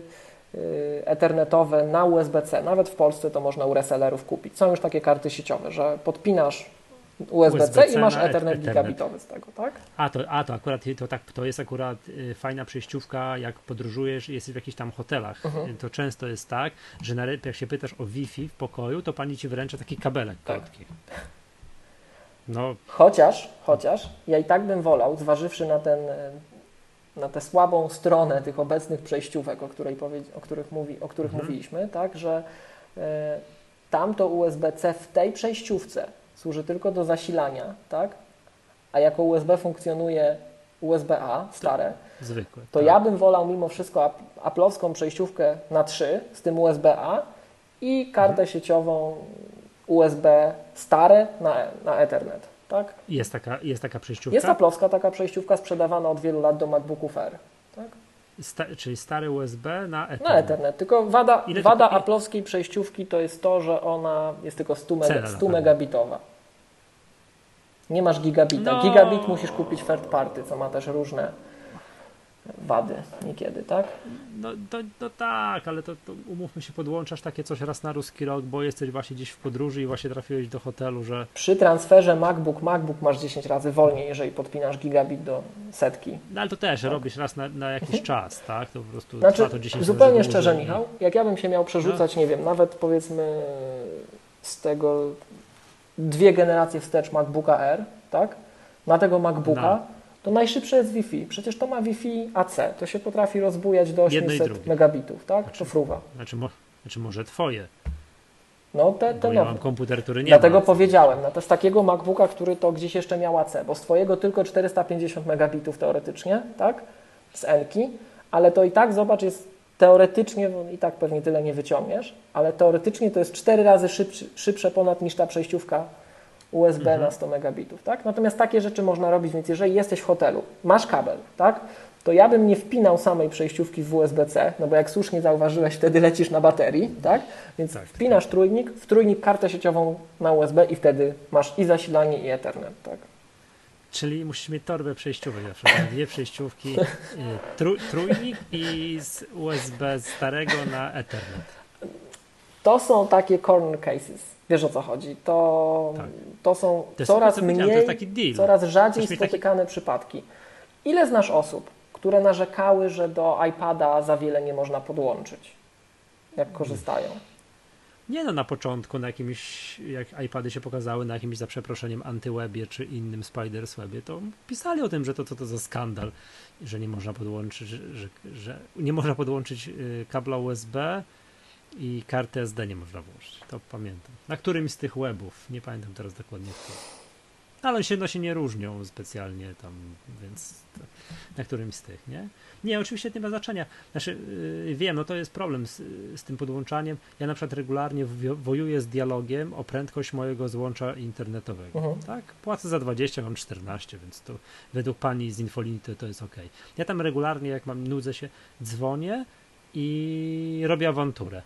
ethernetowe na USB-C. Nawet w Polsce to można u resellerów kupić. Są już takie karty sieciowe, że podpinasz USB-C USB i masz Ethernet, gigabitowy z tego, tak? A to, a to akurat to, tak, to jest akurat y, fajna przejściówka, jak podróżujesz i jesteś w jakichś tam hotelach. Uh-huh. To często jest tak, że na, jak się pytasz o Wi-Fi w pokoju, to pani ci wręcza taki kabelek tak. krótki. No. Chociaż, chociaż ja i tak bym wolał, zważywszy na ten na tę słabą stronę tych obecnych przejściówek, o, której o których, mówi, o których mhm. mówiliśmy, tak, że y, tamto USB-C w tej przejściówce służy tylko do zasilania, tak, a jako USB funkcjonuje USB-A stare, Zwykłe, to tak. ja bym wolał mimo wszystko aplowską przejściówkę na 3 z tym USB-A i kartę mhm. sieciową USB stare na, na Ethernet. Tak? Jest taka, jest taka przejściówka? Jest Apple'owska taka przejściówka sprzedawana od wielu lat do MacBooków Air. Tak? Sta, czyli stary USB na Ethernet. Na Ethernet, tylko wada, wada to... Apple'owskiej przejściówki to jest to, że ona jest tylko 100, mega, 100 megabitowa. Nie masz gigabita. No. Gigabit musisz kupić third party, co ma też różne wady niekiedy, tak? No, to, to tak, ale to, to, umówmy się, podłączasz takie coś raz na ruski rok, bo jesteś właśnie gdzieś w podróży i właśnie trafiłeś do hotelu, że... Przy transferze MacBook, MacBook masz 10 razy wolniej, jeżeli podpinasz gigabit do setki. No ale to też tak. robisz raz na, na jakiś czas, tak? To po prostu znaczy, trwa to 10 Zupełnie szczerze, dłużej. Michał, jak ja bym się miał przerzucać, no. nie wiem, nawet powiedzmy z tego dwie generacje wstecz MacBooka R, tak? Na tego MacBooka, no to najszybsze jest Wi-Fi. Przecież to ma Wi-Fi AC. To się potrafi rozbujać do 800 megabitów, tak? Znaczy, to fruwa. Znaczy, mo, znaczy może twoje. No te, te ja mam komputer, który nie Dlatego ma powiedziałem, no to z takiego MacBooka, który to gdzieś jeszcze miał AC, bo z twojego tylko 450 megabitów teoretycznie, tak? Z Enki, ale to i tak zobacz, jest teoretycznie, i tak pewnie tyle nie wyciągniesz, ale teoretycznie to jest 4 razy szybszy, szybsze ponad niż ta przejściówka USB mhm. na 100 megabitów, tak? Natomiast takie rzeczy można robić, więc jeżeli jesteś w hotelu, masz kabel, tak? To ja bym nie wpinał samej przejściówki w USB-C, no bo jak słusznie zauważyłeś, wtedy lecisz na baterii, tak? Więc tak, wpinasz tak. trójnik, w trójnik kartę sieciową na USB i wtedy masz i zasilanie, i Ethernet, tak? Czyli musisz mieć torbę przejściówek na przykład. Dwie przejściówki, y, trój, trójnik i z USB starego na Ethernet. To są takie corner cases. Wiesz o co chodzi? To, Tak. to są To coraz to, to mniej, coraz rzadziej mieć taki- spotykane przypadki. Ile znasz osób, które narzekały, że do iPada za wiele nie można podłączyć, jak korzystają? Nie no, na początku na jakimś, jak iPady się pokazały na jakimś za przeproszeniem antywebie czy innym Spiderswebie, to pisali o tym, że to co to za skandal, że nie można podłączyć, że, że, że nie można podłączyć y, kabla USB i karty SD nie można włożyć. To pamiętam. Na którymś z tych webów, nie pamiętam teraz dokładnie który. Ale się, no, się nie różnią specjalnie tam, więc to, na którymś z tych, nie? Nie, oczywiście nie ma znaczenia. Znaczy, yy, wiem, no to jest problem z, z tym podłączaniem. Ja na przykład regularnie wojuję z dialogiem o prędkość mojego złącza internetowego. Mhm. Tak? Płacę za 20, mam 14, więc to według pani z Infolinity to jest ok. Ja tam regularnie, jak mam nudzę się, dzwonię i robię awanturę.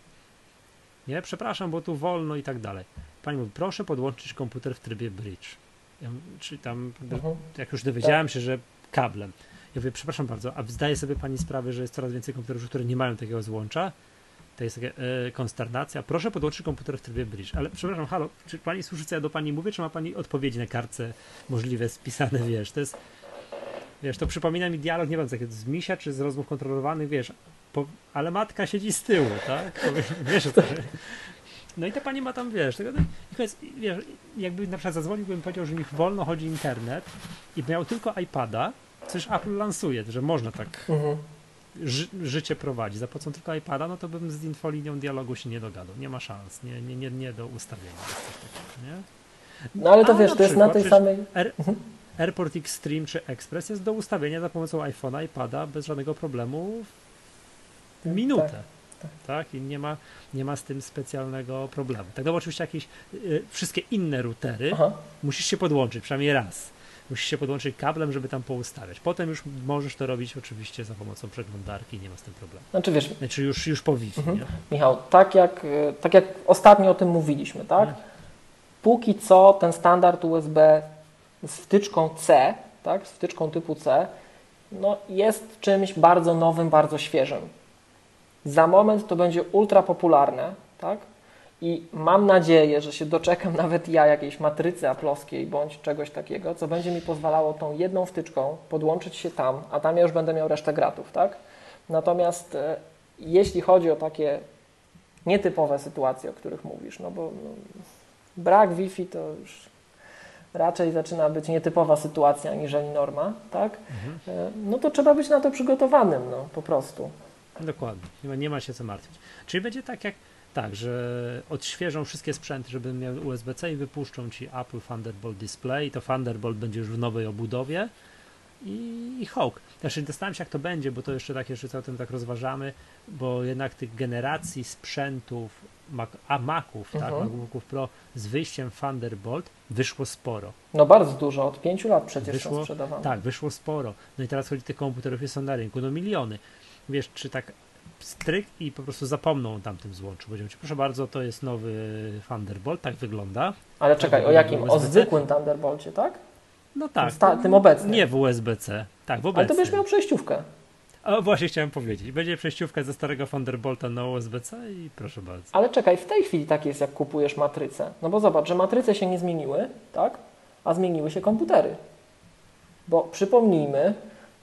Nie, przepraszam, bo tu wolno i tak dalej. Pani mówi, proszę podłączyć komputer w trybie bridge. Ja, mówię, czy tam, Mhm. jak już dowiedziałem się, że kablem. Ja mówię, przepraszam bardzo, a zdaje sobie pani sprawę, że jest coraz więcej komputerów, które nie mają takiego złącza? To jest taka e, konsternacja. Proszę podłączyć komputer w trybie bridge. Ale przepraszam, halo, czy pani słyszy, co ja do pani mówię, czy ma pani odpowiedzi na kartce możliwe spisane, wiesz, to jest, wiesz, to przypomina mi dialog, nie wiem, z misia, czy z rozmów kontrolowanych, wiesz, po, ale matka siedzi z tyłu, tak? Wiesz o co. No i ta pani ma tam, wiesz, tego, wiesz, jakby na przykład zadzwonił, bym powiedział, że mi wolno chodzi internet i miał tylko iPada, coś Apple lansuje, że można tak Mhm. ży, życie prowadzi, za pomocą tylko iPada, no to bym z infolinią dialogu się nie dogadał. Nie ma szans, nie, nie, nie, nie do ustawienia. takiego, nie? No ale to A wiesz, to jest na tej samej... Air, AirPort Extreme czy Express jest do ustawienia za pomocą iPhone'a, iPada bez żadnego problemu minutę. Tak, tak. Tak, i nie ma, nie ma z tym specjalnego problemu. Tak, no oczywiście jakieś y, wszystkie inne routery Aha. musisz się podłączyć, przynajmniej raz. Musisz się podłączyć kablem, żeby tam poustawiać. Potem już możesz to robić oczywiście za pomocą przeglądarki, nie ma z tym problemu. Znaczy wiesz, Znaczy już, już po Wi-Fi, Mhm. Michał, tak jak, y, tak jak ostatnio o tym mówiliśmy, tak? Mhm. Póki co ten standard USB z wtyczką C, tak? Z wtyczką typu C, no jest czymś bardzo nowym, bardzo świeżym. Za moment to będzie ultra popularne, tak? I mam nadzieję, że się doczekam nawet ja jakiejś matrycy aplowskiej bądź czegoś takiego, co będzie mi pozwalało tą jedną wtyczką podłączyć się tam, a tam ja już będę miał resztę gratów, tak? Natomiast e, jeśli chodzi o takie nietypowe sytuacje, o których mówisz, no bo no, brak Wi-Fi to już raczej zaczyna być nietypowa sytuacja aniżeli norma, tak? Mhm. E, No to trzeba być na to przygotowanym, no po prostu. Dokładnie. Nie ma, nie ma się co martwić. Czyli będzie tak jak tak, że odświeżą wszystkie sprzęty, żeby miał USB-C i wypuszczą ci Apple Thunderbolt Display i to Thunderbolt będzie już w nowej obudowie i, i Hawk. Znaczy zastanawiam się jak to będzie, bo to jeszcze tak jeszcze o tym tak rozważamy, bo jednak tych generacji sprzętów Mac, a Maców, tak, Mhm. MacBooków Pro z wyjściem Thunderbolt wyszło sporo. No bardzo dużo, od pięciu lat przecież Wyszło- są sprzedawane. Tak, wyszło sporo. No i teraz chodzi tych komputerów jest na rynku, no miliony. Wiesz, czy tak stryk i po prostu zapomną o tamtym złączu. Powiedział ci, proszę bardzo, to jest nowy Thunderbolt, tak wygląda. Ale czekaj, o Tak, jakim? O zwykłym Thunderbolcie, tak? No tak. Sta- tym obecnym. Nie w USB-C. Tak, w Ale obecnym. to będziesz miał przejściówkę. O, właśnie chciałem powiedzieć. Będzie przejściówka ze starego Thunderbolta na USB-C i proszę bardzo. Ale czekaj, w tej chwili tak jest, jak kupujesz matrycę. No bo zobacz, że matryce się nie zmieniły, tak? A zmieniły się komputery. Bo przypomnijmy,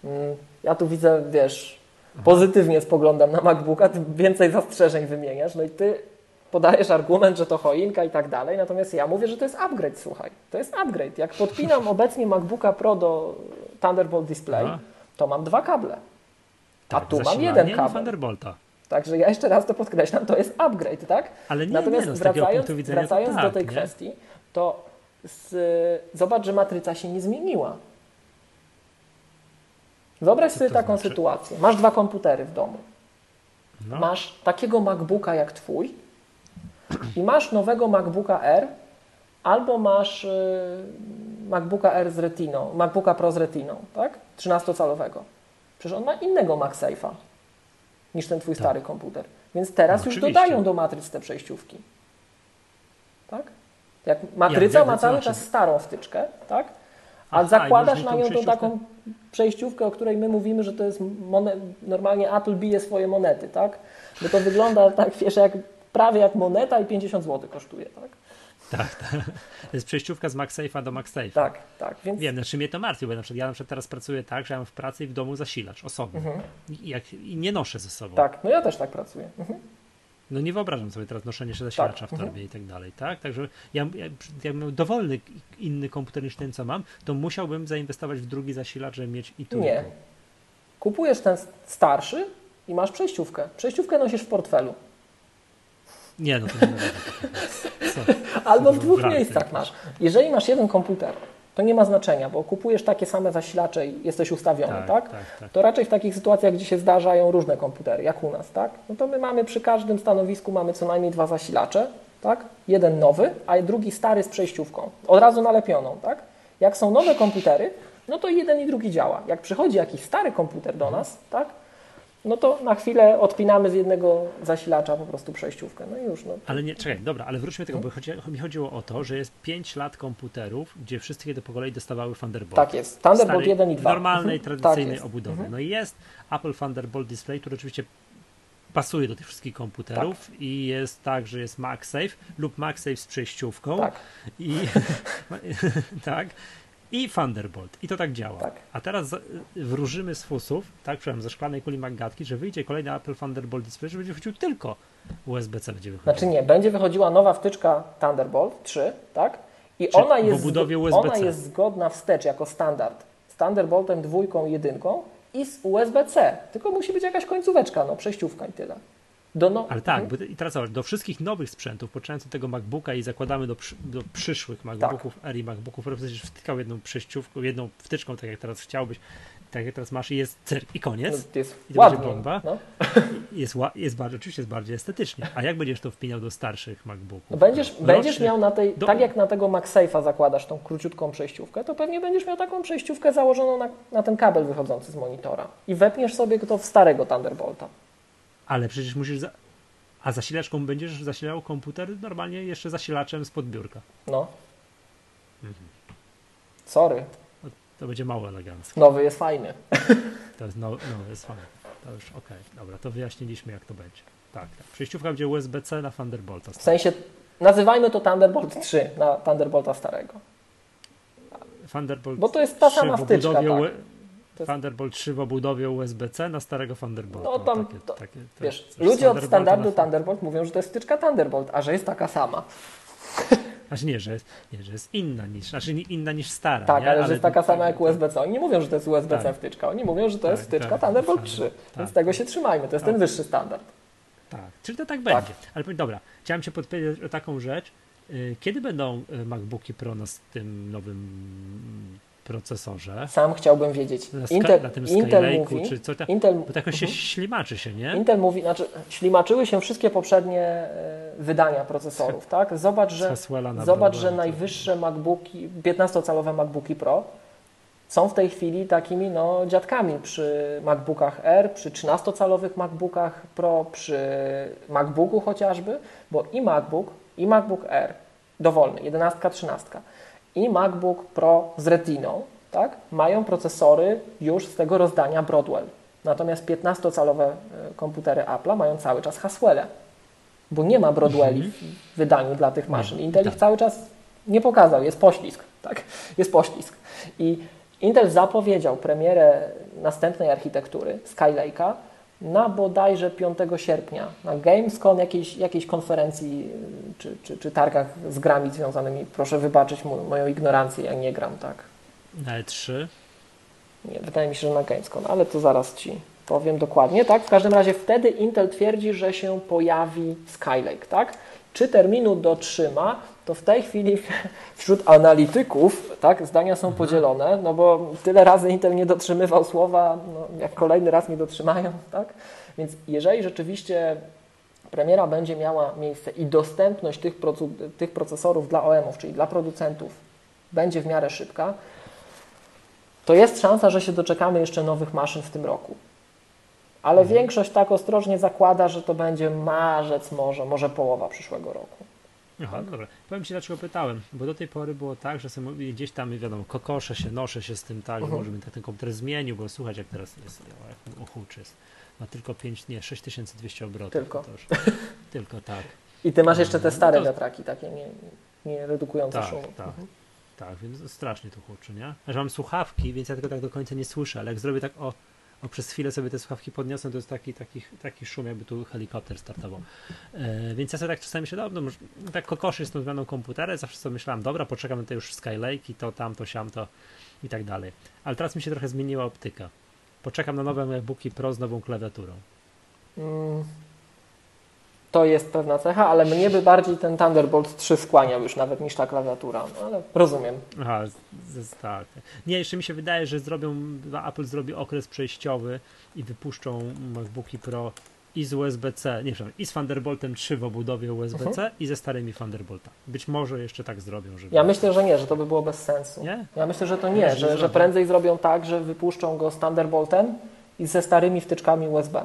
mm, ja tu widzę, wiesz, pozytywnie spoglądam na MacBooka, ty więcej zastrzeżeń wymieniasz, no i ty podajesz argument, że to choinka i tak dalej, natomiast ja mówię, że to jest upgrade, słuchaj. To jest upgrade. Jak podpinam obecnie MacBooka Pro do Thunderbolt Display, Aha. to mam dwa kable. A tu mam jeden kabel. Thunderbolta. Także ja jeszcze raz to podkreślam, to jest upgrade, tak? Ale nie, Natomiast nie no, wracając, punktu widzenia wracając to do tak, tej nie? kwestii, to z, zobacz, że matryca się nie zmieniła. Wyobraź Co sobie taką znaczy? sytuację. Masz dwa komputery w domu. No, Masz takiego MacBooka jak twój i masz nowego MacBooka R albo masz y, MacBooka R z Retiną, MacBooka Pro z Retiną, tak? 13-calowego. Przecież on ma innego MagSafe'a niż ten twój Tak. stary komputer. Więc teraz No, już oczywiście. dodają do matryc te przejściówki. Tak? Jak matryca wiem, ma cały czas starą wtyczkę, tak? A Aha, zakładasz na nią tą taką przejściówkę, o której my mówimy, że to jest monet, normalnie Apple bije swoje monety, tak? Bo to wygląda tak, wiesz, jak, prawie jak moneta i 50 zł kosztuje, tak? Tak, tak. To jest przejściówka z MagSafe'a do MagSafe'a. Tak, tak, więc Wiem, znaczy mnie to martwi, bo na przykład ja na przykład teraz pracuję tak, że ja mam w pracy i w domu zasilacz osobny. Mhm. I, jak, I nie noszę ze sobą. tak, no ja też tak pracuję. Mhm. No nie wyobrażam sobie teraz noszenia się zasilacza Tak, w mhm. torbie i tak dalej, tak? Także ja, ja, jakbym miał dowolny inny komputer niż ten, co mam, to musiałbym zainwestować w drugi zasilacz, żeby mieć i tu, Nie. Kupujesz ten starszy i masz przejściówkę. Przejściówkę nosisz w portfelu. Nie, no to nie. Co? Albo w dwóch miejscach masz. Jeżeli masz jeden komputer, to nie ma znaczenia, bo kupujesz takie same zasilacze i jesteś ustawiony, tak? Tak, tak, tak. To raczej w takich sytuacjach, gdzie się zdarzają różne komputery, jak u nas, tak? No to my mamy przy każdym stanowisku mamy co najmniej dwa zasilacze, tak? Jeden nowy, a drugi stary z przejściówką. Od razu nalepioną, tak? Jak są nowe komputery, no to jeden i drugi działa. Jak przychodzi jakiś stary komputer do nas, tak? No to na chwilę odpinamy z jednego zasilacza po prostu przejściówkę. No i już, no. Ale nie, czekaj, dobra, ale wróćmy do tego, bo chodzi, mi chodziło o to, że jest 5 lat komputerów, gdzie wszystkie do po kolei dostawały Thunderbolt. Tak jest. Thunderbolt Starej, 1 i 2. Normalnej, Mhm. tradycyjnej Tak obudowy. No i jest Apple Thunderbolt Display, który oczywiście pasuje do tych wszystkich komputerów i jest tak, że jest MagSafe lub MagSafe z przejściówką Tak. i tak i Thunderbolt i to tak działa. Tak. A teraz za- wróżymy z fusów, tak, przepraszam, ze szklanej kuli Maggatki, że wyjdzie kolejny Apple Thunderbolt Display, że będzie chodził tylko USB-C będzie wychodził. Znaczy nie, będzie wychodziła nowa wtyczka Thunderbolt 3, tak? I ona jest, ona jest zgodna wstecz jako standard z Thunderboltem dwójką i jedynką i z USB-C. Tylko musi być jakaś końcóweczka, no przejściówka i tyle. Do no... Ale tak, Mhm. bo, i teraz zobacz, do wszystkich nowych sprzętów, poczynając od tego MacBooka i zakładamy do, przy, do przyszłych MacBooków Tak. Air i MacBooków, przecież wtykał jedną przejściówką, jedną wtyczką, tak jak teraz chciałbyś, tak jak teraz masz i jest cyr i koniec. No, jest I to będzie ładnie. bomba. No. Jest, jest bardziej, oczywiście jest bardziej estetycznie. A jak będziesz to wpinał do starszych MacBooków? No będziesz, Rocznych? będziesz miał na tej, do- tak jak na tego MagSafe'a zakładasz tą króciutką przejściówkę, to pewnie będziesz miał taką przejściówkę założoną na, na ten kabel wychodzący z monitora i wepniesz sobie to w starego Thunderbolta. Ale przecież musisz. Za... A zasilaczką będziesz zasilał komputer normalnie jeszcze zasilaczem z podbiórka. No. Mhm. Sorry, To będzie mało elegancko. nowy jest fajny. To jest, no, no, jest fajne. To już okej, dobra, to wyjaśniliśmy jak to będzie. Tak, tak. Przejściówka będzie USB-C na Thunderbolta. W sensie, nazywajmy to Thunderbolt 3 na Thunderbolta starego. Thunderbolt Bo to jest ta 3 sama w wtyczka, obudowie tak. Thunderbolt 3 w obudowie USB-C na starego Thunderbolta. No tam takie, to- takie, Wiesz, ludzie od standardu Thunderbolt mówią, że to jest wtyczka Thunderbolt, a że jest taka sama. Znaczy nie, że jest, nie, że jest inna niż, znaczy inna niż stara. Tak, nie? ale że jest taka sama jak tak, USB-C. Oni nie mówią, że to jest USB-C Tak. wtyczka, oni mówią, że to jest Tak, wtyczka tak, Thunderbolt tak, 3. tak. Więc tego się trzymajmy, to jest ten Tak. wyższy standard. Tak, czyli to tak będzie. Ale dobra, chciałem Cię podpowiedzieć o taką rzecz. Y, Kiedy będą y, MacBooki Pro na z tym nowym mm, procesorze? Sam chciałbym wiedzieć. Na, Intel, na tym Intel mówi, czy co tam? Intel, Bo to jakoś się Mhm. ślimaczy się, nie? Intel mówi, znaczy ślimaczyły się wszystkie poprzednie e, wydania procesorów, tak? Zobacz, że, zobacz, że najwyższe MacBooki, 15-calowe MacBooki Pro są w tej chwili takimi no, dziadkami przy MacBookach R, przy 13-calowych MacBookach Pro, przy MacBooku chociażby, bo i MacBook, i MacBook R dowolny, 11, 13 i MacBook Pro z Retiną, tak, mają procesory już z tego rozdania Broadwell. Natomiast 15-calowe e, komputery Apple'a mają cały czas Haswelle, bo nie ma Broadwelli w wydaniu dla tych maszyn. Intel ich tak. cały czas nie pokazał, jest poślizg, tak, jest poślizg. I Intel zapowiedział premierę następnej architektury Skylake'a na bodajże 5 sierpnia na Gamescom, jakiejś, jakiejś konferencji y, czy, czy, czy targach z grami związanymi. Proszę wybaczyć mo- moją ignorancję, ja nie gram tak. Na E3. Nie, wydaje mi się, że na Gamescom, ale to zaraz Ci powiem dokładnie, tak? W każdym razie wtedy Intel twierdzi, że się pojawi Skylake, tak? Czy terminu dotrzyma, to w tej chwili wśród analityków, tak, zdania są podzielone, no bo tyle razy Intel nie dotrzymywał słowa, no, jak kolejny raz nie dotrzymają, tak? Więc jeżeli rzeczywiście premiera będzie miała miejsce i dostępność tych, tych procesorów dla OEM-ów, czyli dla producentów, będzie w miarę szybka, to jest szansa, że się doczekamy jeszcze nowych maszyn w tym roku. Ale większość tak ostrożnie zakłada, że to będzie marzec może, może połowa przyszłego roku. Aha, no dobra. Powiem Ci dlaczego pytałem, bo do tej pory było tak, że sobie gdzieś tam, wiadomo, kokoszę się, noszę się z tym tak, uh -huh. może bym tak ten komputer zmienił, bo słuchać jak teraz jest, jak uchuczy jest. Ma tylko 5, nie, 6200 obrotów. Tylko. Już, tylko tak. I Ty masz jeszcze te stare no to... wiatraki, takie nie, nie redukujące tak, szumu. Tak, mhm. tak, więc strasznie to huczy, nie? Że mam słuchawki, więc ja tego tak do końca nie słyszę, ale jak zrobię tak o o przez chwilę sobie te słuchawki podniosę, to jest taki, taki, taki szum, jakby tu helikopter startował. E, więc ja sobie tak czasami się, no, tak kokoszy z tą zmianą komputera, zawsze sobie myślałem, dobra, poczekam na te już Skylake i to, tamto, siamto i tak dalej. Ale teraz mi się trochę zmieniła optyka. Poczekam na nowe MacBooki Pro z nową klawiaturą. Mm, to jest pewna cecha, ale mnie by bardziej ten Thunderbolt 3 skłaniał już nawet niż ta klawiatura, no, ale rozumiem. Aha, tak. Nie, jeszcze mi się wydaje, że zrobią, Apple zrobi okres przejściowy i wypuszczą MacBooki Pro i z USB-C, nie i z Thunderboltem 3 w obudowie USB-C uh-huh. i ze starymi Thunderboltami. Być może jeszcze tak zrobią. Żeby... Ja myślę, że nie, że to by było bez sensu. Nie? Ja myślę, że to nie, że, że prędzej zrobią tak, że wypuszczą go z Thunderboltem i ze starymi wtyczkami USB.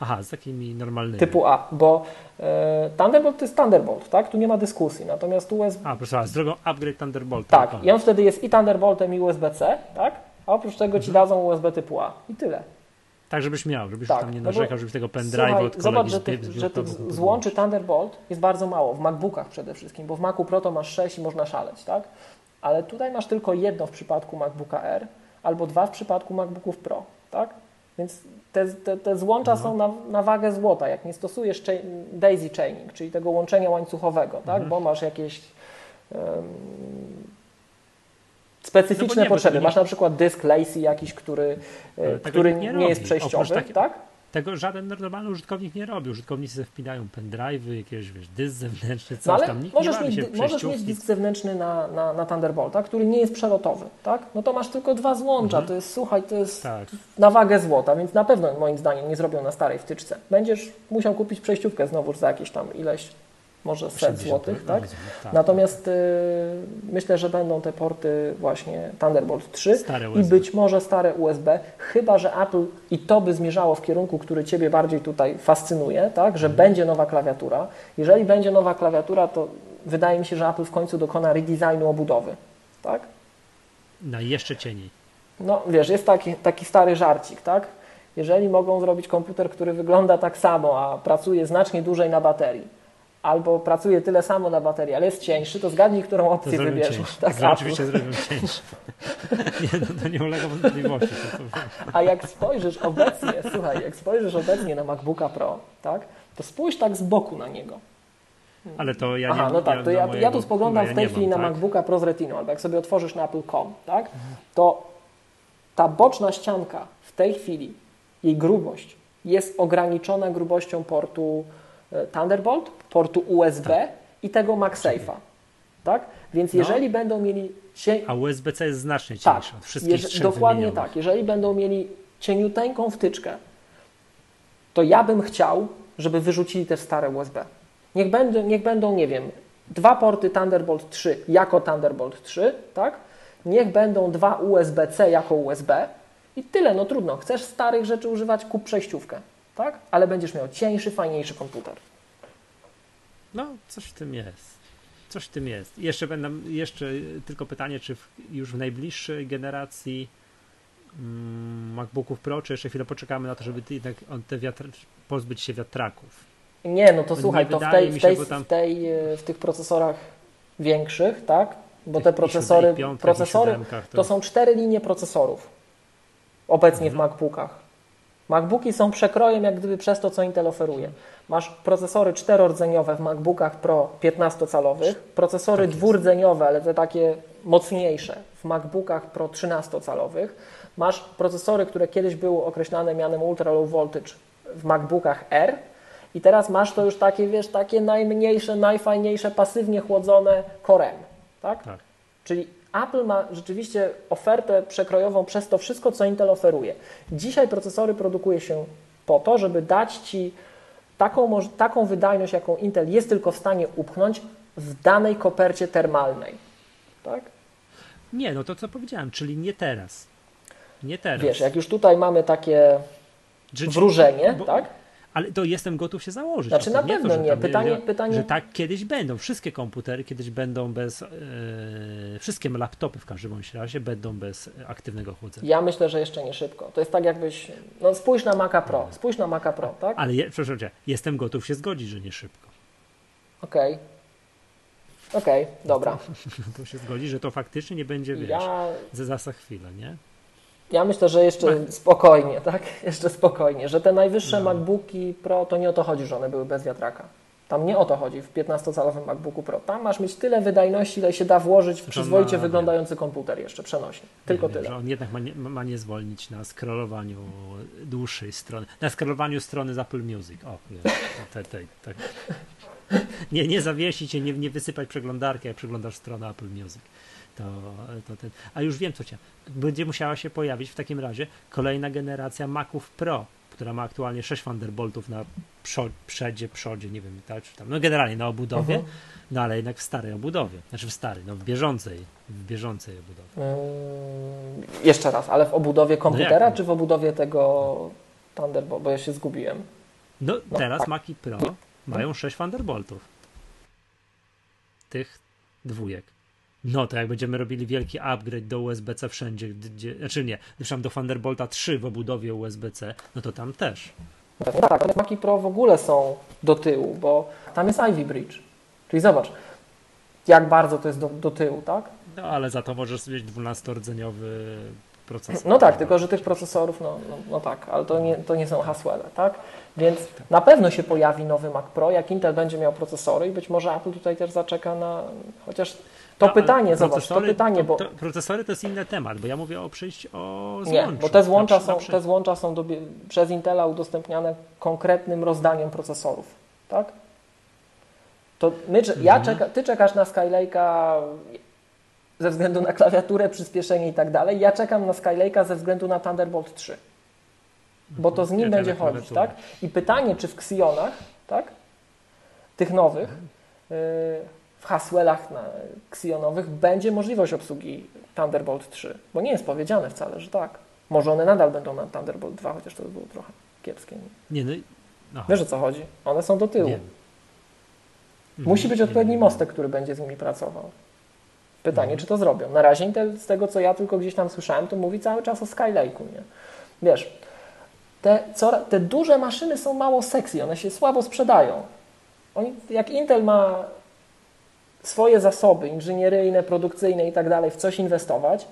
Aha, z takimi normalnymi. Typu A, bo e, Thunderbolt to jest Thunderbolt, tak? Tu nie ma dyskusji. Natomiast USB. A, proszę, z drogą upgrade Thunderbolt. Tak, i on wtedy jest i Thunderboltem, i USB-C, tak? A oprócz tego ci mhm. dadzą USB typu A. I tyle. Tak, żebyś miał, żebyś tak, tam nie no narzekał, żebyś tego pendrive'u od Zobacz, że tych, że tych złączy Thunderbolt jest bardzo mało, w MacBookach przede wszystkim, bo w Macu Pro to masz 6 i można szaleć, tak? Ale tutaj masz tylko jedno w przypadku MacBooka R, albo dwa w przypadku MacBooków Pro, tak? Więc te, te, te złącza mhm. są na, na, wagę złota. Jak nie stosujesz daisy chaining, czyli tego łączenia łańcuchowego, tak? Mhm. bo masz jakieś um, specyficzne no nie, potrzeby. Masz na przykład dysk lacy jakiś, który, e, który nie, nie jest przejściowy, tak? Tego żaden normalny użytkownik nie robi. Użytkownicy wpinają pendrive'y, jakieś wiesz, dysk zewnętrzny, coś no, ale tam. Nikt możesz, nie mieć, możesz mieć dysk zewnętrzny na, na, na Thunderbolta, który nie jest przelotowy, tak? No to masz tylko dwa złącza, mhm. to jest, słuchaj, to jest tak. na wagę złota, więc na pewno moim zdaniem nie zrobią na starej wtyczce. Będziesz musiał kupić przejściówkę znowu za jakieś tam ileś może set złotych, tak? tak? Natomiast y, myślę, że będą te porty właśnie Thunderbolt 3 i być może stare USB, chyba że Apple i to by zmierzało w kierunku, który Ciebie bardziej tutaj fascynuje, tak? Że mhm. będzie nowa klawiatura. Jeżeli będzie nowa klawiatura, to wydaje mi się, że Apple w końcu dokona redesignu obudowy, tak? Na jeszcze cieniej. No wiesz, jest taki, taki stary żarcik, tak? Jeżeli mogą zrobić komputer, który wygląda tak samo, a pracuje znacznie dłużej na baterii, albo pracuje tyle samo na baterii, ale jest cieńszy, to zgadnij, którą opcję wybierzesz. Tak, to oczywiście zrobią cieńszy. nie, no to nie ulega wątpliwości. A jak spojrzysz obecnie, słuchaj, jak spojrzysz obecnie na MacBooka Pro, tak, to spójrz tak z boku na niego. Ale to ja Aha, nie no tak, to ja, mojego, ja tu spoglądam w tej chwili mam, na tak? MacBooka Pro z Retiną, albo jak sobie otworzysz na Apple.com, tak, to ta boczna ścianka w tej chwili, jej grubość jest ograniczona grubością portu Thunderbolt, portu USB tak. i tego MagSafe'a. Tak? Więc no. jeżeli będą mieli. Cie... A USB-C jest znacznie cieńszy tak. od wszystkich Jeż... Dokładnie tak. Jeżeli będą mieli cieniuteńką wtyczkę, to ja bym chciał, żeby wyrzucili te stare USB. Niech będą, niech będą, nie wiem, dwa porty Thunderbolt 3 jako Thunderbolt 3, tak? Niech będą dwa USB-C jako USB i tyle, no trudno. Chcesz starych rzeczy używać, kup przejściówkę tak? Ale będziesz miał cieńszy, fajniejszy komputer. No, coś w tym jest. Coś w tym jest. Jeszcze będę, jeszcze tylko pytanie, czy w, już w najbliższej generacji mm, MacBooków Pro, czy jeszcze chwilę poczekamy na to, żeby jednak on te wiatr, pozbyć się wiatraków? Nie, no to Bo słuchaj, to w, tej, w, tej, się, tam... w, tej, e, w tych procesorach większych, tak? Bo te procesory, procesory to... to są cztery linie procesorów obecnie mhm. w MacBookach. MacBooki są przekrojem jak gdyby przez to, co Intel oferuje. Masz procesory czterordzeniowe w MacBookach Pro 15-calowych, procesory tak dwurdzeniowe, ale te takie mocniejsze w MacBookach Pro 13-calowych. Masz procesory, które kiedyś były określane mianem Ultra Low Voltage w MacBookach R i teraz masz to już takie, wiesz, takie najmniejsze, najfajniejsze, pasywnie chłodzone Core M, tak? tak. Czyli Apple ma rzeczywiście ofertę przekrojową przez to wszystko, co Intel oferuje. Dzisiaj procesory produkuje się po to, żeby dać Ci taką, taką wydajność, jaką Intel jest tylko w stanie upchnąć w danej kopercie termalnej. Tak? Nie, no to co powiedziałem, czyli nie teraz. Nie teraz. Wiesz, jak już tutaj mamy takie wróżenie, bo, tak? Ale to jestem gotów się założyć. Znaczy na pewno to, nie. Tam, pytanie, że, pytanie... że tak kiedyś będą. Wszystkie komputery kiedyś będą bez. E, wszystkie laptopy w każdym bądź razie będą bez aktywnego chłodzenia. Ja myślę, że jeszcze nie szybko. To jest tak jakbyś. No spójrz na Maca Pro. Spójrz na Maca Pro, tak? Ale je, przepraszam cię, jestem gotów się zgodzić, że nie szybko. Okej. Okay. Okej, okay, dobra. To się zgodzi, że to faktycznie nie będzie, wiesz, ja... za, za chwilę, nie? Ja myślę, że jeszcze spokojnie, tak? Jeszcze spokojnie, że te najwyższe no. MacBooki Pro to nie o to chodzi, że one były bez wiatraka. Tam nie o to chodzi w 15-calowym MacBooku Pro. Tam masz mieć tyle wydajności, ile się da włożyć w przyzwoicie ma, wyglądający nie. komputer jeszcze przenośny. Tylko nie, tyle. Że on jednak ma nie, ma nie zwolnić na scrollowaniu dłuższej strony, na scrollowaniu strony z Apple Music. O, te, te, te, nie, nie zawiesić się, nie, nie wysypać przeglądarki, jak przeglądasz stronę Apple Music. To, to ten. A już wiem, co cię. Będzie musiała się pojawić w takim razie kolejna generacja Maców Pro, która ma aktualnie 6 Thunderboltów na przodzie, przodzie, nie wiem, tak, czy tam, no generalnie na obudowie, -huh. no ale jednak w starej obudowie, znaczy w starej, no w bieżącej, w bieżącej obudowie. Yy, jeszcze raz, ale w obudowie no komputera, no czy w obudowie tego Thunderbolt, bo ja się zgubiłem. No, no teraz tak. Pro mają 6 Thunderboltów. Tych dwójek. No to jak będziemy robili wielki upgrade do USB-C wszędzie, gdzie, znaczy nie, zresztą do Thunderbolta 3 w obudowie USB-C, no to tam też. No tak, ale Maci Pro w ogóle są do tyłu, bo tam jest Ivy Bridge. Czyli zobacz, jak bardzo to jest do, do tyłu, tak? No ale za to możesz mieć 12-rdzeniowy procesor. No tak, tylko że tych procesorów, no, no, no tak, ale to nie, to nie są Haswelle, tak? Więc na pewno się pojawi nowy Mac Pro, jak Intel będzie miał procesory i być może Apple tutaj też zaczeka na, chociaż to no, pytanie, zobacz, to pytanie, bo... To, to, procesory to jest inny temat, bo ja mówię o przyjściu o złączu. Nie, bo te złącza są, te złącza są do, przez Intela udostępniane konkretnym rozdaniem procesorów, tak? To my, ja mhm. czeka, ty czekasz na Skylake'a ze względu na klawiaturę, przyspieszenie i tak dalej. Ja czekam na Skylake'a ze względu na Thunderbolt 3. Bo to z nim ja będzie chodzić, tak? I pytanie, czy w Xionach, tak? Tych nowych, yy, w Haswellach na Xionowych będzie możliwość obsługi Thunderbolt 3, bo nie jest powiedziane wcale, że tak. Może one nadal będą na Thunderbolt 2, chociaż to by było trochę kiepskie. Nie, no, aha. Wiesz o co chodzi? One są do tyłu. Nie. Musi być odpowiedni mostek, który będzie z nimi pracował. Pytanie, mhm. czy to zrobią. Na razie Intel, z tego co ja tylko gdzieś tam słyszałem, to mówi cały czas o Skylake'u, nie? Wiesz, te, co, te duże maszyny są mało sexy, one się słabo sprzedają. Oni, jak Intel ma swoje zasoby inżynieryjne, produkcyjne i tak dalej w coś inwestować,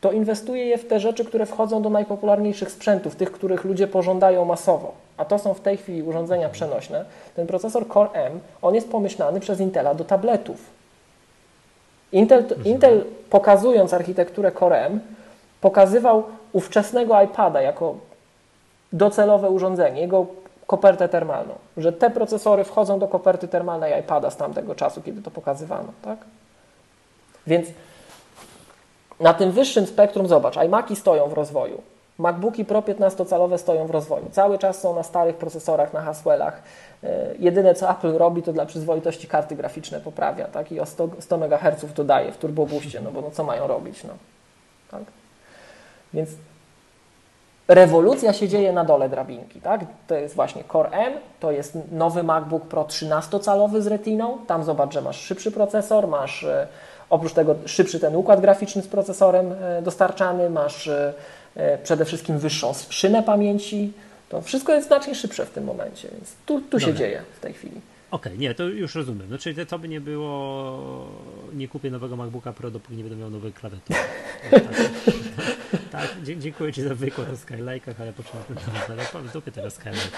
to inwestuje je w te rzeczy, które wchodzą do najpopularniejszych sprzętów, tych, których ludzie pożądają masowo. A to są w tej chwili urządzenia przenośne. Ten procesor Core M, on jest pomyślany przez Intela do tabletów. Intel, Intel pokazując architekturę Core M, pokazywał ówczesnego iPada jako docelowe urządzenie, jego kopertę termalną, że te procesory wchodzą do koperty termalnej iPada z tamtego czasu, kiedy to pokazywano, tak? Więc na tym wyższym spektrum zobacz, iMaki stoją w rozwoju, MacBooki Pro 15-calowe stoją w rozwoju. Cały czas są na starych procesorach, na Haswellach. E, jedyne co Apple robi, to dla przyzwoitości karty graficzne poprawia tak? i o 100, 100 MHz dodaje w turbobuście, no bo no co mają robić? No. Tak? Więc rewolucja się dzieje na dole drabinki. Tak? To jest właśnie Core M, to jest nowy MacBook Pro 13-calowy z Retiną. Tam zobacz, że masz szybszy procesor, masz e, oprócz tego szybszy ten układ graficzny z procesorem e, dostarczany, masz przede wszystkim wyższą szynę pamięci. To wszystko jest znacznie szybsze w tym momencie, więc tu, tu się dzieje w tej chwili. Okej, okay, nie, to już rozumiem. No, czyli to by nie było, nie kupię nowego MacBooka Pro, dopóki nie będę miał nowej klawiatury. tak, tak, dziękuję Ci za wykład o Skylike'ach, ale potrzebuję ten w dupie tego Skylike'a.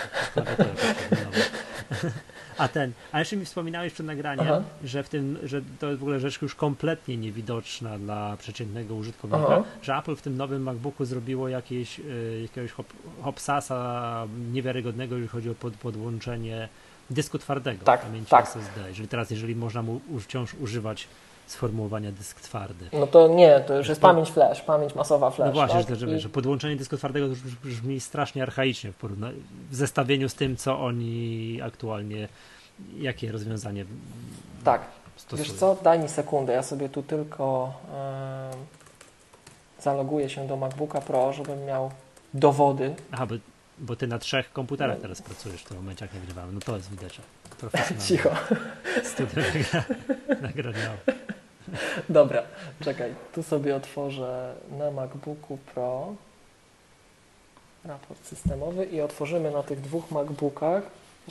A ten, a jeszcze mi wspominałeś przed nagraniem, Aha. że w tym, że to jest w ogóle rzecz już kompletnie niewidoczna dla przeciętnego użytkownika, Aha. że Apple w tym nowym MacBooku zrobiło jakieś, y, jakiegoś hop, hopsasa niewiarygodnego, jeżeli chodzi o pod, podłączenie dysku twardego tak, pamięci tak. SSD. Jeżeli teraz, jeżeli można mu wciąż używać sformułowania dysk twardy. No to nie, to już jest to, pamięć flash, pamięć masowa flash. No właśnie, tak? że, że, że podłączenie dysku twardego to brzmi strasznie archaicznie w, w zestawieniu z tym, co oni aktualnie, jakie rozwiązanie Tak. Stosują. Wiesz co, daj mi sekundę, ja sobie tu tylko yy, zaloguję się do MacBooka Pro, żebym miał dowody. Aha, bo Bo ty na trzech komputerach teraz pracujesz w tym momencie, jak nagrywamy. No to jest widać. Profesjonalnie. Cicho. Studio nagrania. Dobra, czekaj. Tu sobie otworzę na MacBooku Pro raport systemowy i otworzymy na tych dwóch MacBookach.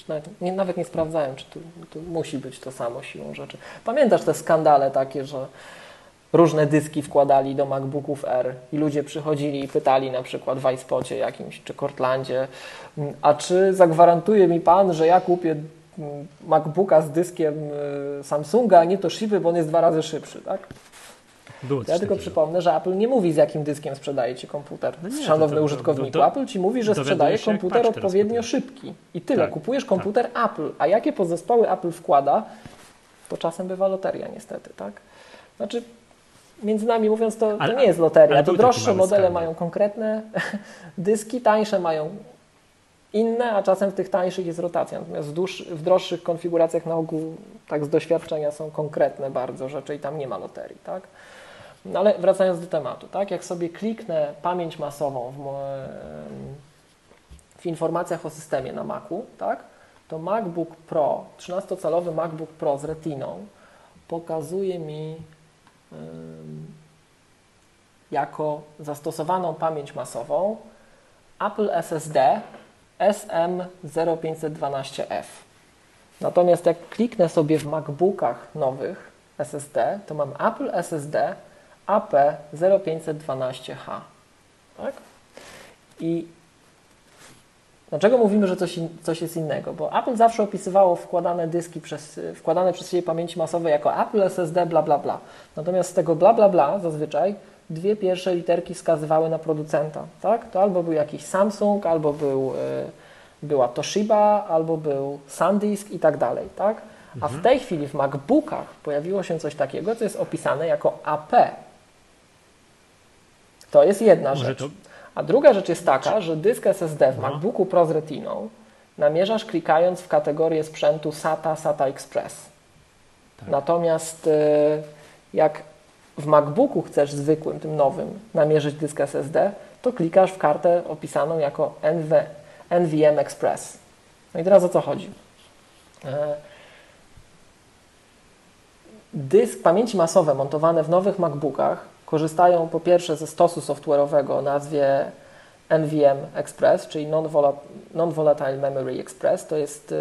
Nawet nie, nawet nie sprawdzałem, czy tu, tu musi być to samo siłą rzeczy. Pamiętasz te skandale takie, że różne dyski wkładali do MacBooków R i ludzie przychodzili i pytali na przykład w iSpocie jakimś czy Cortlandzie, a czy zagwarantuje mi Pan, że ja kupię mm, MacBooka z dyskiem y, Samsunga, a nie to Toshiby, bo on jest dwa razy szybszy, tak? Było Ja tylko przypomnę, że Apple nie mówi z jakim dyskiem sprzedaje Ci komputer. No nie, Szanowny to- to- użytkowniku, to- to- Apple Ci mówi, że sprzedaje komputer odpowiednio szybki. I tyle. Tak, Kupujesz komputer Apple, a jakie podzespoły Apple wkłada, to czasem bywa loteria niestety, tak? Znaczy, między nami mówiąc, to, to Ale- nie jest loteria. To droższe modele skandal. mają konkretne dyski, tańsze mają inne, a czasem w tych tańszych jest rotacja. Natomiast w, dłuż, w droższych konfiguracjach na ogół, tak z doświadczenia, są konkretne bardzo rzeczy i tam nie ma loterii, tak? No ale wracając do tematu, tak? Jak sobie kliknę pamięć masową w, w informacjach o systemie na Macu, tak? To MacBook Pro, 13-calowy MacBook Pro z Retiną pokazuje mi jako zastosowaną pamięć masową Apple SSD SM0512F. Natomiast jak kliknę sobie w MacBookach nowych SSD, to mam Apple SSD AP0512H. Tak? I dlaczego mówimy, że coś, in, coś jest innego? Bo Apple zawsze opisywało wkładane dyski przez, wkładane przez siebie pamięci masowej jako Apple SSD bla bla bla. Natomiast z tego bla bla bla zazwyczaj dwie pierwsze literki wskazywały na producenta. Tak? To albo był jakiś Samsung, albo był, y, była Toshiba, albo był SanDisk i tak dalej. Tak? A w tej chwili w MacBookach pojawiło się coś takiego, co jest opisane jako AP. To jest jedna Może rzecz. to, A druga rzecz jest taka, że dysk SSD w. MacBooku Pro z Retiną namierzasz klikając w kategorię sprzętu SATA, SATA Express. Tak. Natomiast y, jak w MacBooku chcesz zwykłym, tym nowym, namierzyć dysk SSD, to klikasz w kartę opisaną jako NV, NVM Express. No i teraz o co chodzi? E, Dysk pamięci masowe montowane w nowych MacBookach korzystają po pierwsze ze stosu software'owego o nazwie NVM Express, czyli Non-Vola- Non-Volatile Memory Express. To jest y,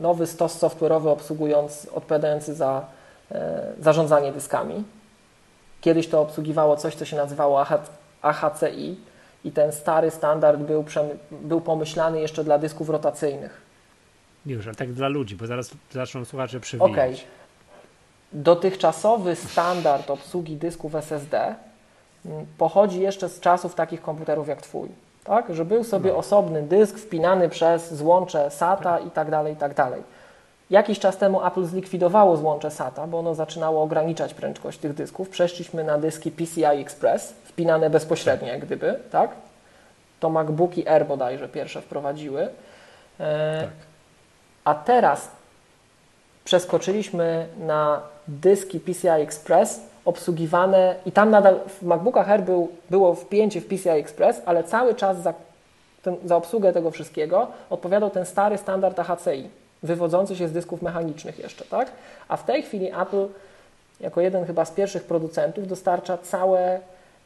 nowy stos software'owy obsługując, odpowiadający za e, zarządzanie dyskami. Kiedyś to obsługiwało coś, co się nazywało AH AHCI i ten stary standard był, był pomyślany jeszcze dla dysków rotacyjnych. już, ale tak dla ludzi, bo zaraz zaczną słuchacze przewijać. Okej. Dotychczasowy standard obsługi dysków SSD mm, pochodzi jeszcze z czasów takich komputerów jak Twój. Tak? Że był sobie No. osobny dysk wpinany przez złącze SATA i tak dalej, i tak dalej. Jakiś czas temu Apple zlikwidowało złącze SATA, bo ono zaczynało ograniczać prędkość tych dysków. Przeszliśmy na dyski PCI Express, wpinane bezpośrednio jak gdyby, tak? To MacBooki Air bodajże pierwsze wprowadziły. E, Tak. A teraz przeskoczyliśmy na dyski PCI Express obsługiwane i tam nadal w MacBookach Air był, było wpięcie w PCI Express, ale cały czas za, ten, za obsługę tego wszystkiego odpowiadał ten stary standard AHCI, wywodzący się z dysków mechanicznych jeszcze, tak? A w tej chwili Apple jako jeden chyba z pierwszych producentów dostarcza całe,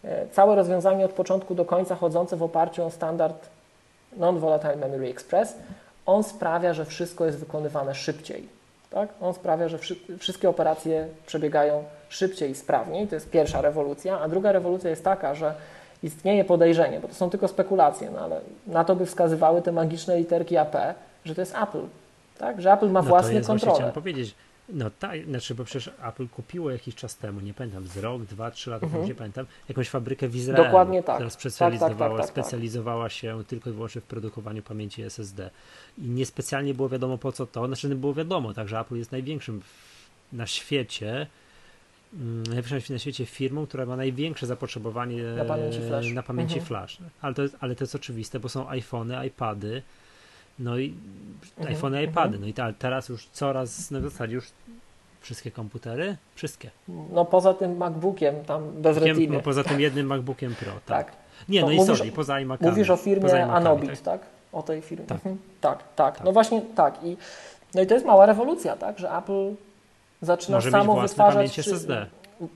e, całe rozwiązanie od początku do końca chodzące w oparciu o standard Non-Volatile Memory Express. On sprawia, że wszystko jest wykonywane szybciej. Tak? On sprawia, że wszy- wszystkie operacje przebiegają szybciej i sprawniej. To jest pierwsza rewolucja. A druga rewolucja jest taka, że istnieje podejrzenie, bo to są tylko spekulacje, no ale na to by wskazywały te magiczne literki AP, że to jest Apple. Tak? Że Apple ma No to własny jest kontrolę. chciałem powiedzieć. No tak, znaczy, bo przecież Apple kupiło jakiś czas temu, nie pamiętam, z rok, dwa, trzy lata temu, Mhm. nie pamiętam, jakąś fabrykę w Izraelu, Dokładnie tak. która Tak, specjalizowała, tak, tak, tak, tak. specjalizowała się tylko i wyłącznie w produkowaniu pamięci SSD. I niespecjalnie było wiadomo po co to, znaczy było wiadomo, tak, że Apple jest największym na świecie, mm, na świecie firmą, która ma największe zapotrzebowanie Na pamięci flash. na pamięci Mhm. flash. Ale to, jest, ale to jest oczywiste, bo są iPhony, iPady, no i Mhm, iPhony, mhm. iPady. No i ta, teraz już coraz, no w zasadzie już wszystkie komputery, wszystkie. No poza tym MacBookiem, tam bez retiny. no, poza tym jednym MacBookiem Pro. Tak. tak. Nie, no i mówisz- sorry, poza iMacami. Mówisz o firmie Anobit, tak? tak? O tej firmie. Tak. Mhm. tak, tak. Tak. No właśnie tak. I, no i to jest mała rewolucja, tak, że Apple zaczyna Może samo wytwarzać przy- SSD.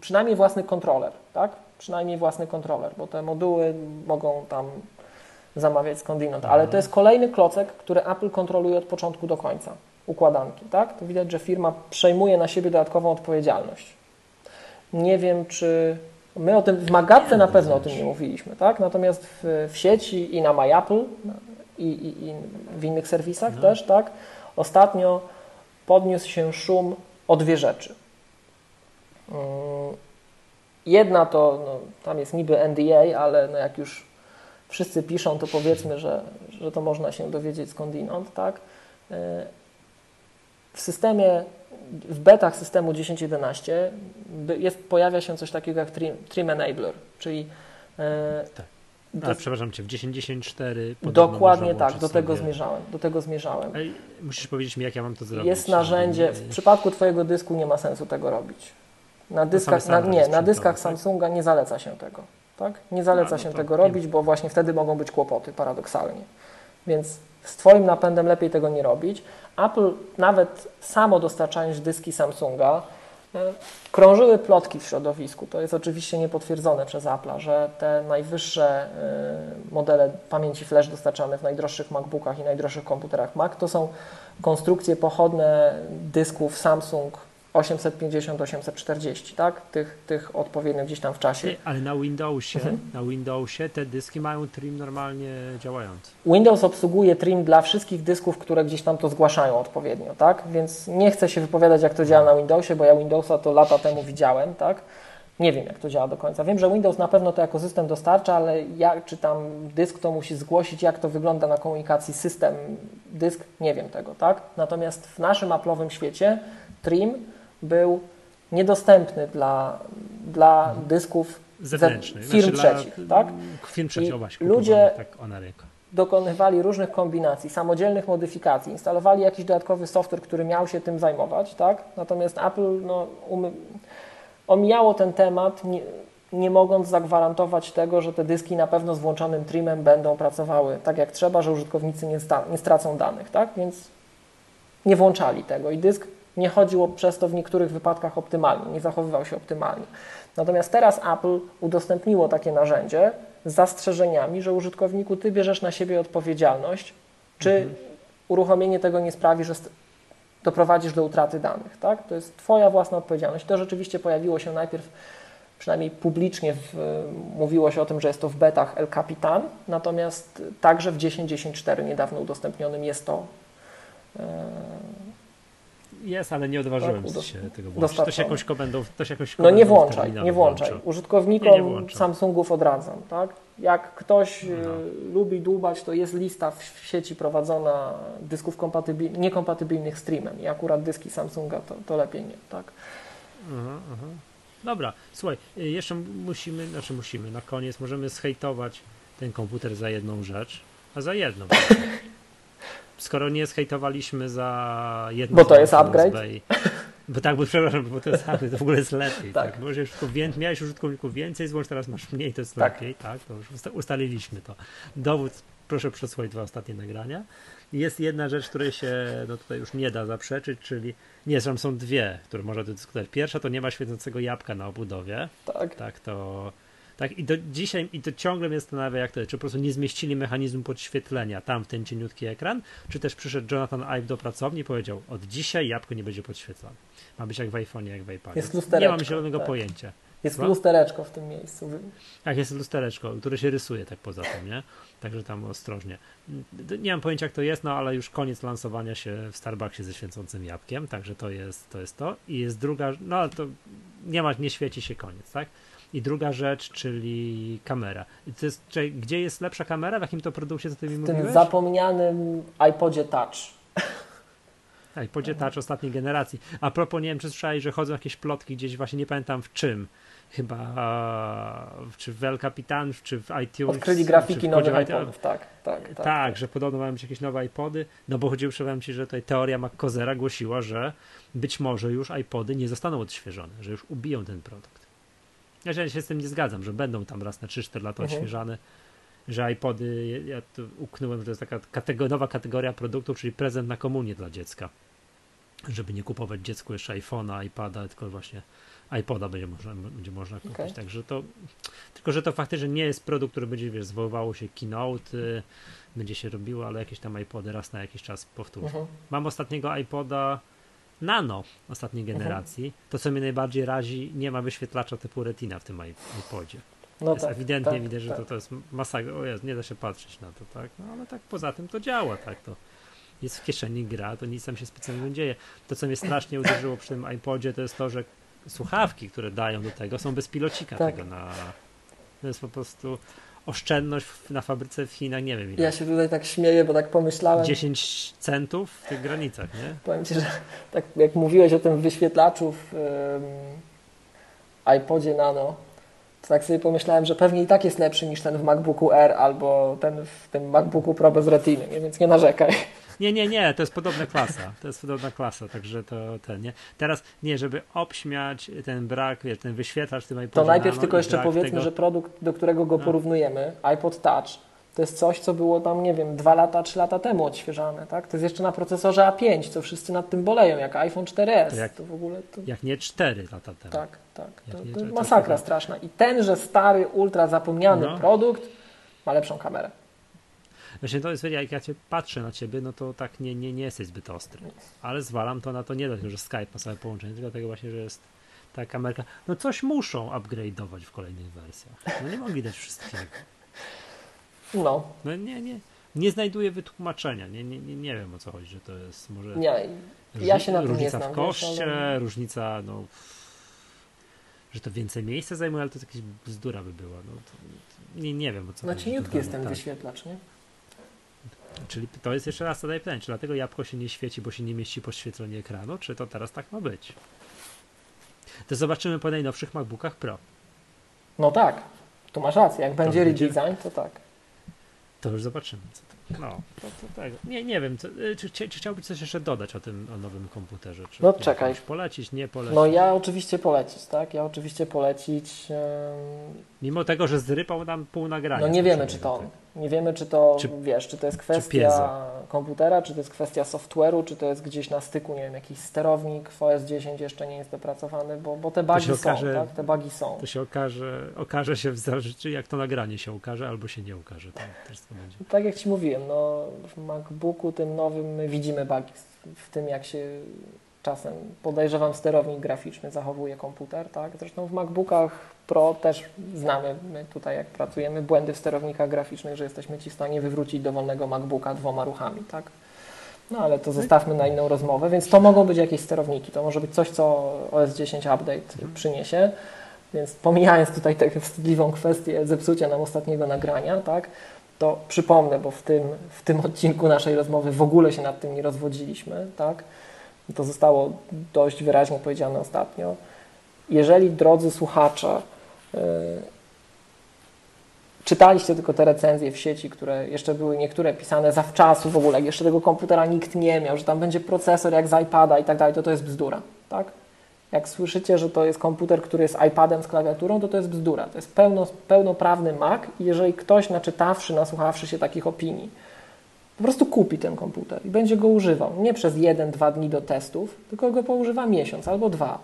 przynajmniej własny kontroler, tak? Przynajmniej własny kontroler, bo te moduły mogą tam zamawiać skądinąd, ale Mhm. to jest kolejny klocek, który Apple kontroluje od początku do końca układanki, tak? To widać, że firma przejmuje na siebie dodatkową odpowiedzialność. Nie wiem, czy my o tym w Magatce na pewno o tym nie mówiliśmy, tak? Natomiast w, w sieci i na MyApple i, i, i w innych serwisach No. też, tak? Ostatnio podniósł się szum o dwie rzeczy. Mm, Jedna to, no, tam jest niby NDA, ale no jak już wszyscy piszą, to powiedzmy, że, że to można się dowiedzieć skądinąd, tak? E, W systemie, w betach systemu 10.11 by- jest, pojawia się coś takiego jak trim, trim enabler, czyli e, Tak. Ale jest- przepraszam cię, w 10.10.4 podobno dokładnie tak, do tego sobie- zmierzałem, do tego zmierzałem. Musisz powiedzieć mi, jak ja mam to zrobić. Jest narzędzie, w przypadku Twojego dysku nie ma sensu tego robić. Na dyskach, na, nie, na dyskach tak? Samsunga nie zaleca się tego. Tak? Nie zaleca no się to tego robić, bo właśnie wtedy mogą być kłopoty, paradoksalnie. Więc z Twoim napędem lepiej tego nie robić. Apple nawet samo dostarczając dyski Samsunga, e, krążyły plotki w środowisku. To jest oczywiście niepotwierdzone przez Apple'a, że te najwyższe e, modele pamięci flash dostarczane w najdroższych MacBookach i najdroższych komputerach Mac to są konstrukcje pochodne dysków Samsung 850-840, tak? Tych, tych odpowiednich gdzieś tam w czasie. Ale na Windowsie, Mhm. na Windowsie te dyski mają trim normalnie działający. Windows obsługuje trim dla wszystkich dysków, które gdzieś tam to zgłaszają odpowiednio, tak? Więc nie chcę się wypowiadać, jak to działa na Windowsie, bo ja Windowsa to lata temu widziałem, tak? Nie wiem, jak to działa do końca. Wiem, że Windows na pewno to jako system dostarcza, ale jak, czy tam dysk to musi zgłosić, jak to wygląda na komunikacji system, dysk, nie wiem tego, tak? Natomiast w naszym Apple'owym świecie trim był niedostępny dla, dla dysków Zewnętrznych. firm znaczy trzecich, dla, tak? Firm trzecich, I właśnie, ludzie- tak o na rynku. dokonywali różnych kombinacji, samodzielnych modyfikacji, instalowali jakiś dodatkowy software, który miał się tym zajmować, tak? Natomiast Apple no, umy... omijało ten temat, nie, nie mogąc zagwarantować tego, że te dyski na pewno z włączonym trimem będą pracowały tak jak trzeba, że użytkownicy nie, sta... nie stracą danych, tak? Więc nie włączali tego i dysk nie chodził przez to w niektórych wypadkach optymalnie, nie zachowywał się optymalnie. Natomiast teraz Apple udostępniło takie narzędzie z zastrzeżeniami, że użytkowniku ty bierzesz na siebie odpowiedzialność, czy uruchomienie tego nie sprawi, że doprowadzisz do utraty danych. Tak? To jest Twoja własna odpowiedzialność. To rzeczywiście pojawiło się najpierw, przynajmniej publicznie w, mówiło się o tym, że jest to w betach El Capitan, natomiast także w 10.10.4 niedawno udostępnionym jest to e, Jest, ale nie odważyłem Tak, się tego włączyć. To się jakoś komendą, to się jakoś No nie włączaj, nie włączaj. włączą. Użytkownikom Nie, nie. Samsungów odradzam, tak? Jak ktoś y, No. lubi dłubać, to jest lista w, sieci prowadzona dysków kompatybil- niekompatybilnych streamem i akurat dyski Samsunga to, to lepiej nie, tak? Aha, aha. Dobra, słuchaj, y, jeszcze musimy, znaczy musimy, na koniec możemy zhejtować ten komputer za jedną rzecz, a za jedną. Skoro nie zhejtowaliśmy za jedną Bo to jest upgrade? I- Bo tak, bo przepraszam, bo to jest upgrade, to w ogóle jest lepiej. Tak. Tak. Wię- miałeś użytkowników więcej, złącz teraz masz mniej, to jest Tak. lepiej, tak? To już usta- ustaliliśmy to. Dowód, proszę przesłuchać dwa ostatnie nagrania. Jest jedna rzecz, której się no tutaj już nie da zaprzeczyć, czyli nie, zresztą są dwie, które można dyskutować. Pierwsza to nie ma świecącego jabłka na obudowie. Tak. Tak, to. Tak, i do dzisiaj, i to ciągle mnie zastanawia, jak to jest. Czy po prostu nie zmieścili mechanizmu podświetlenia tam w ten cieniutki ekran, czy też przyszedł Jonathan Ive do pracowni i powiedział: Od dzisiaj jabłko nie będzie podświetlane. Ma być jak w iPhone'ie, jak w iPadzie. Jest nie lustereczko, mam zielonego tak. pojęcia. Jest lustereczko w tym miejscu. Tak, jest lustereczko, które się rysuje tak poza tym, nie? Także tam ostrożnie. Nie mam pojęcia, jak to jest, no ale już koniec lansowania się w Starbucksie ze świecącym jabłkiem, także to jest to. Jest to. I jest druga, no ale to nie ma, nie świeci się koniec, tak? I druga rzecz, czyli kamera. Jest, czyli gdzie jest lepsza kamera? W jakim to produkcie, co ty mi W tym mówiłeś? zapomnianym iPodzie Touch. Tak, podzie touch ostatniej generacji. A propos, nie wiem, czy słyszałeś, że chodzą jakieś plotki gdzieś, właśnie nie pamiętam w czym. Chyba czy w El Capitan, czy w iTunes. Odkryli czy grafiki w nowych iPodów, tak, tak, tak. Tak, że podobno mają być jakieś nowe iPody, no bo chodziło, powiem Ci, że tutaj teoria McCozera głosiła, że być może już iPody nie zostaną odświeżone, że już ubiją ten produkt. Ja się z tym nie zgadzam, że będą tam raz na 3-4 lata Mhm. odświeżane. że iPody, ja tu uknąłem, że to jest taka kategor nowa kategoria produktów, czyli prezent na komunię dla dziecka. Żeby nie kupować dziecku jeszcze iPhone'a, iPada, tylko właśnie iPoda będzie można, będzie można kupić. Okay. Także to, tylko że to faktycznie nie jest produkt, który będzie, wiesz, zwoływało się keynote, y, będzie się robiło, ale jakieś tam iPody raz na jakiś czas powtórzę. Uh mhm. Mam ostatniego iPoda Nano ostatniej mhm. generacji. -huh. To, co mnie najbardziej razi, nie ma wyświetlacza typu Retina w tym iPodzie. No jest tak, ewidentnie tak, widać, że tak. to, to jest masakra. O Jezu, nie da się patrzeć na to, tak? No ale tak poza tym to działa, tak? To jest w kieszeni gra, to nic tam się specjalnie nie dzieje. To, co mnie strasznie uderzyło przy tym iPodzie, to jest to, że słuchawki, które dają do tego, są bez pilocika tak. tego na. To jest po prostu oszczędność na fabryce w Chinach, nie wiem ile. Ja się tutaj tak śmieję, bo tak pomyślałem. 10 centów w tych granicach, nie? Powiem Ci, że tak jak mówiłeś o tym wyświetlaczu w um, iPodzie Nano, to tak sobie pomyślałem, że pewnie i tak jest lepszy niż ten w MacBooku R albo ten w tym MacBooku Pro bez retiny, więc nie narzekaj. Nie, nie, nie, to jest podobna klasa. To jest podobna klasa, także to ten, nie? Teraz nie, żeby obśmiać ten brak, ten wyświetlacz iPodzie. To najpierw tylko jeszcze powiedzmy, tego... że produkt, do którego go no. porównujemy, iPod Touch, to jest coś, co było tam, nie wiem, dwa lata, trzy lata temu odświeżane, tak? To jest jeszcze na procesorze A5, co wszyscy nad tym boleją, jak iPhone 4S. To, jak, to w ogóle to... jak nie 4 lata temu. Tak, tak. To, to jest masakra straszna. I tenże stary, ultra zapomniany no. produkt ma lepszą kamerę. Właśnie to jest, jak ja cię patrzę na ciebie, no to tak nie, nie, nie jesteś zbyt ostry. Ale zwalam to na to nie dlatego, że Skype ma sobie połączenie, tylko dlatego właśnie, że jest ta kamerka. No coś muszą upgrade'ować w kolejnych wersjach. No nie mogli dać wszystkiego. No. No nie, nie. Nie znajduję wytłumaczenia. Nie, nie, nie, nie wiem o co chodzi, że to jest może. Nie, ja się na tym różnica znam, w koszcie, ale... różnica, no. Że to więcej miejsca zajmuje, ale to jakaś bzdura by była. No, to, nie, nie wiem o co znaczy, chodzi. Znaczy, jest ten tak. wyświetlacz, nie? Czyli to jest jeszcze raz zadaję pytanie, czy dlatego jabłko się nie świeci, bo się nie mieści podświetlenie ekranu, czy to teraz tak ma być? To zobaczymy po najnowszych MacBookach Pro. No tak, tu masz rację. Jak będzie redesign, to tak. To już zobaczymy. Co no, to, to tego. Nie, nie wiem, co, y, czy, czy, czy, chciałbyś coś jeszcze dodać o tym o nowym komputerze? Czy no czekaj. Polecić, nie polecić? No ja oczywiście polecić, tak? Ja oczywiście polecić. Mimo tego, że zrypał nam pół nagrania. No nie wiemy, czy to on. Nie wiemy, czy to, czy, wiesz, czy to jest kwestia komputera, czy to jest kwestia software'u, czy to jest gdzieś na styku, nie wiem, jakiś sterownik w OS 10 jeszcze nie jest dopracowany, bo, bo te bugi okaże, są, tak? Te bugi są. To się okaże, okaże się w zależności, jak to nagranie się ukaże, albo się nie ukaże. Tak, tak jak Ci mówiłem, no w MacBooku tym nowym my widzimy bugi w tym, jak się czasem podejrzewam sterownik graficzny zachowuje komputer, tak? Zresztą w MacBookach Pro też znamy, my tutaj jak pracujemy, błędy w sterownikach graficznych, że jesteśmy ci w stanie wywrócić dowolnego MacBooka dwoma ruchami, tak? No ale to zostawmy na inną rozmowę, więc to mogą być jakieś sterowniki, to może być coś, co OS 10 Update mhm. przyniesie, więc pomijając tutaj tę wstydliwą kwestię zepsucia nam ostatniego nagrania, tak? To przypomnę, bo w tym, w tym odcinku naszej rozmowy w ogóle się nad tym nie rozwodziliśmy, tak? To zostało dość wyraźnie powiedziane ostatnio. Jeżeli, drodzy słuchacze, czytaliście tylko te recenzje w sieci, które jeszcze były niektóre pisane zawczasu w ogóle, jeszcze tego komputera nikt nie miał, że tam będzie procesor jak z iPada i tak dalej, to to jest bzdura, tak? Jak słyszycie, że to jest komputer, który jest iPadem z klawiaturą, to to jest bzdura. To jest pełno, pełnoprawny Mac i jeżeli ktoś, naczytawszy, nasłuchawszy się takich opinii, po prostu kupi ten komputer i będzie go używał. Nie przez jeden, dwa dni do testów, tylko go poużywa miesiąc albo dwa.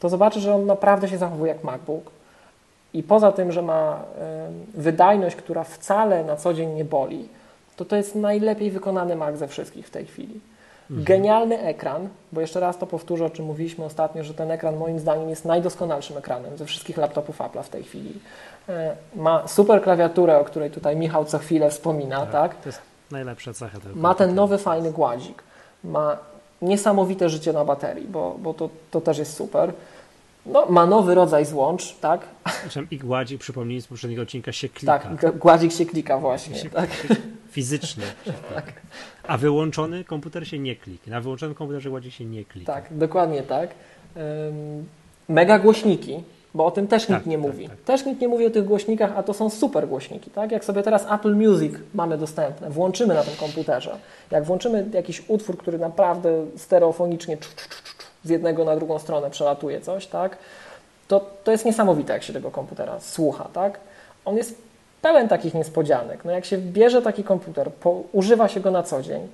To zobaczy, że on naprawdę się zachowuje jak MacBook. I poza tym, że ma wydajność, która wcale na co dzień nie boli, to to jest najlepiej wykonany Mac ze wszystkich w tej chwili. Mhm. Genialny ekran, bo jeszcze raz to powtórzę, o czym mówiliśmy ostatnio, że ten ekran moim zdaniem jest najdoskonalszym ekranem ze wszystkich laptopów Apple'a w tej chwili. E, ma super klawiaturę, o której tutaj Michał co chwilę wspomina, tak? tak? To jest najlepsza cecha tego. Ma ten nowy fajny gładzik. Ma niesamowite życie na baterii, bo, bo to, to też jest super. No, ma nowy rodzaj złącz, tak? I gładzik, przypomnij z poprzedniego odcinka, się klika. Tak, gładzik się klika właśnie. Się, tak. Fizycznie. tak. A wyłączony komputer się nie klika. Na wyłączonym komputerze gładzik się nie klika. Tak, dokładnie tak. Mega głośniki, bo o tym też tak, nikt nie tak, mówi. Tak. Też nikt nie mówi o tych głośnikach, a to są super głośniki. Tak? Jak sobie teraz Apple Music mamy dostępne, włączymy na tym komputerze, jak włączymy jakiś utwór, który naprawdę stereofonicznie z jednego na drugą stronę przelatuje coś, tak? to, to jest niesamowite, jak się tego komputera słucha. Tak? On jest pełen takich niespodzianek. No jak się bierze taki komputer, po, używa się go na co dzień,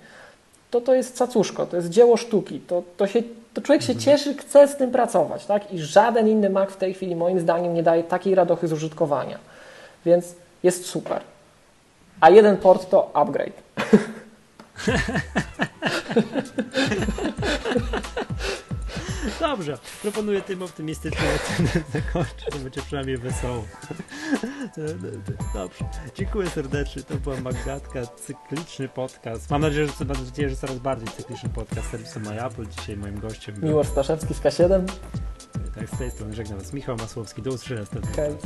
to to jest cacuszko, to jest dzieło sztuki, to, to, się, to człowiek się cieszy, chce z tym pracować, tak? I żaden inny Mac w tej chwili moim zdaniem nie daje takiej radochy z użytkowania, więc jest super. A jeden port to upgrade. Dobrze, proponuję tym optymistycznym akcentem zakończyć, to będzie przynajmniej wesoło. Dobrze, dziękuję serdecznie, to była Magatka, cykliczny podcast. Mam nadzieję, że, mam nadzieję, że coraz bardziej cykliczny podcast serwisu MyApple. Dzisiaj moim gościem był... Miłosz Staszewski z K7. Tak, z tej strony żegnam Was Michał Masłowski, do usłyszenia. Okay.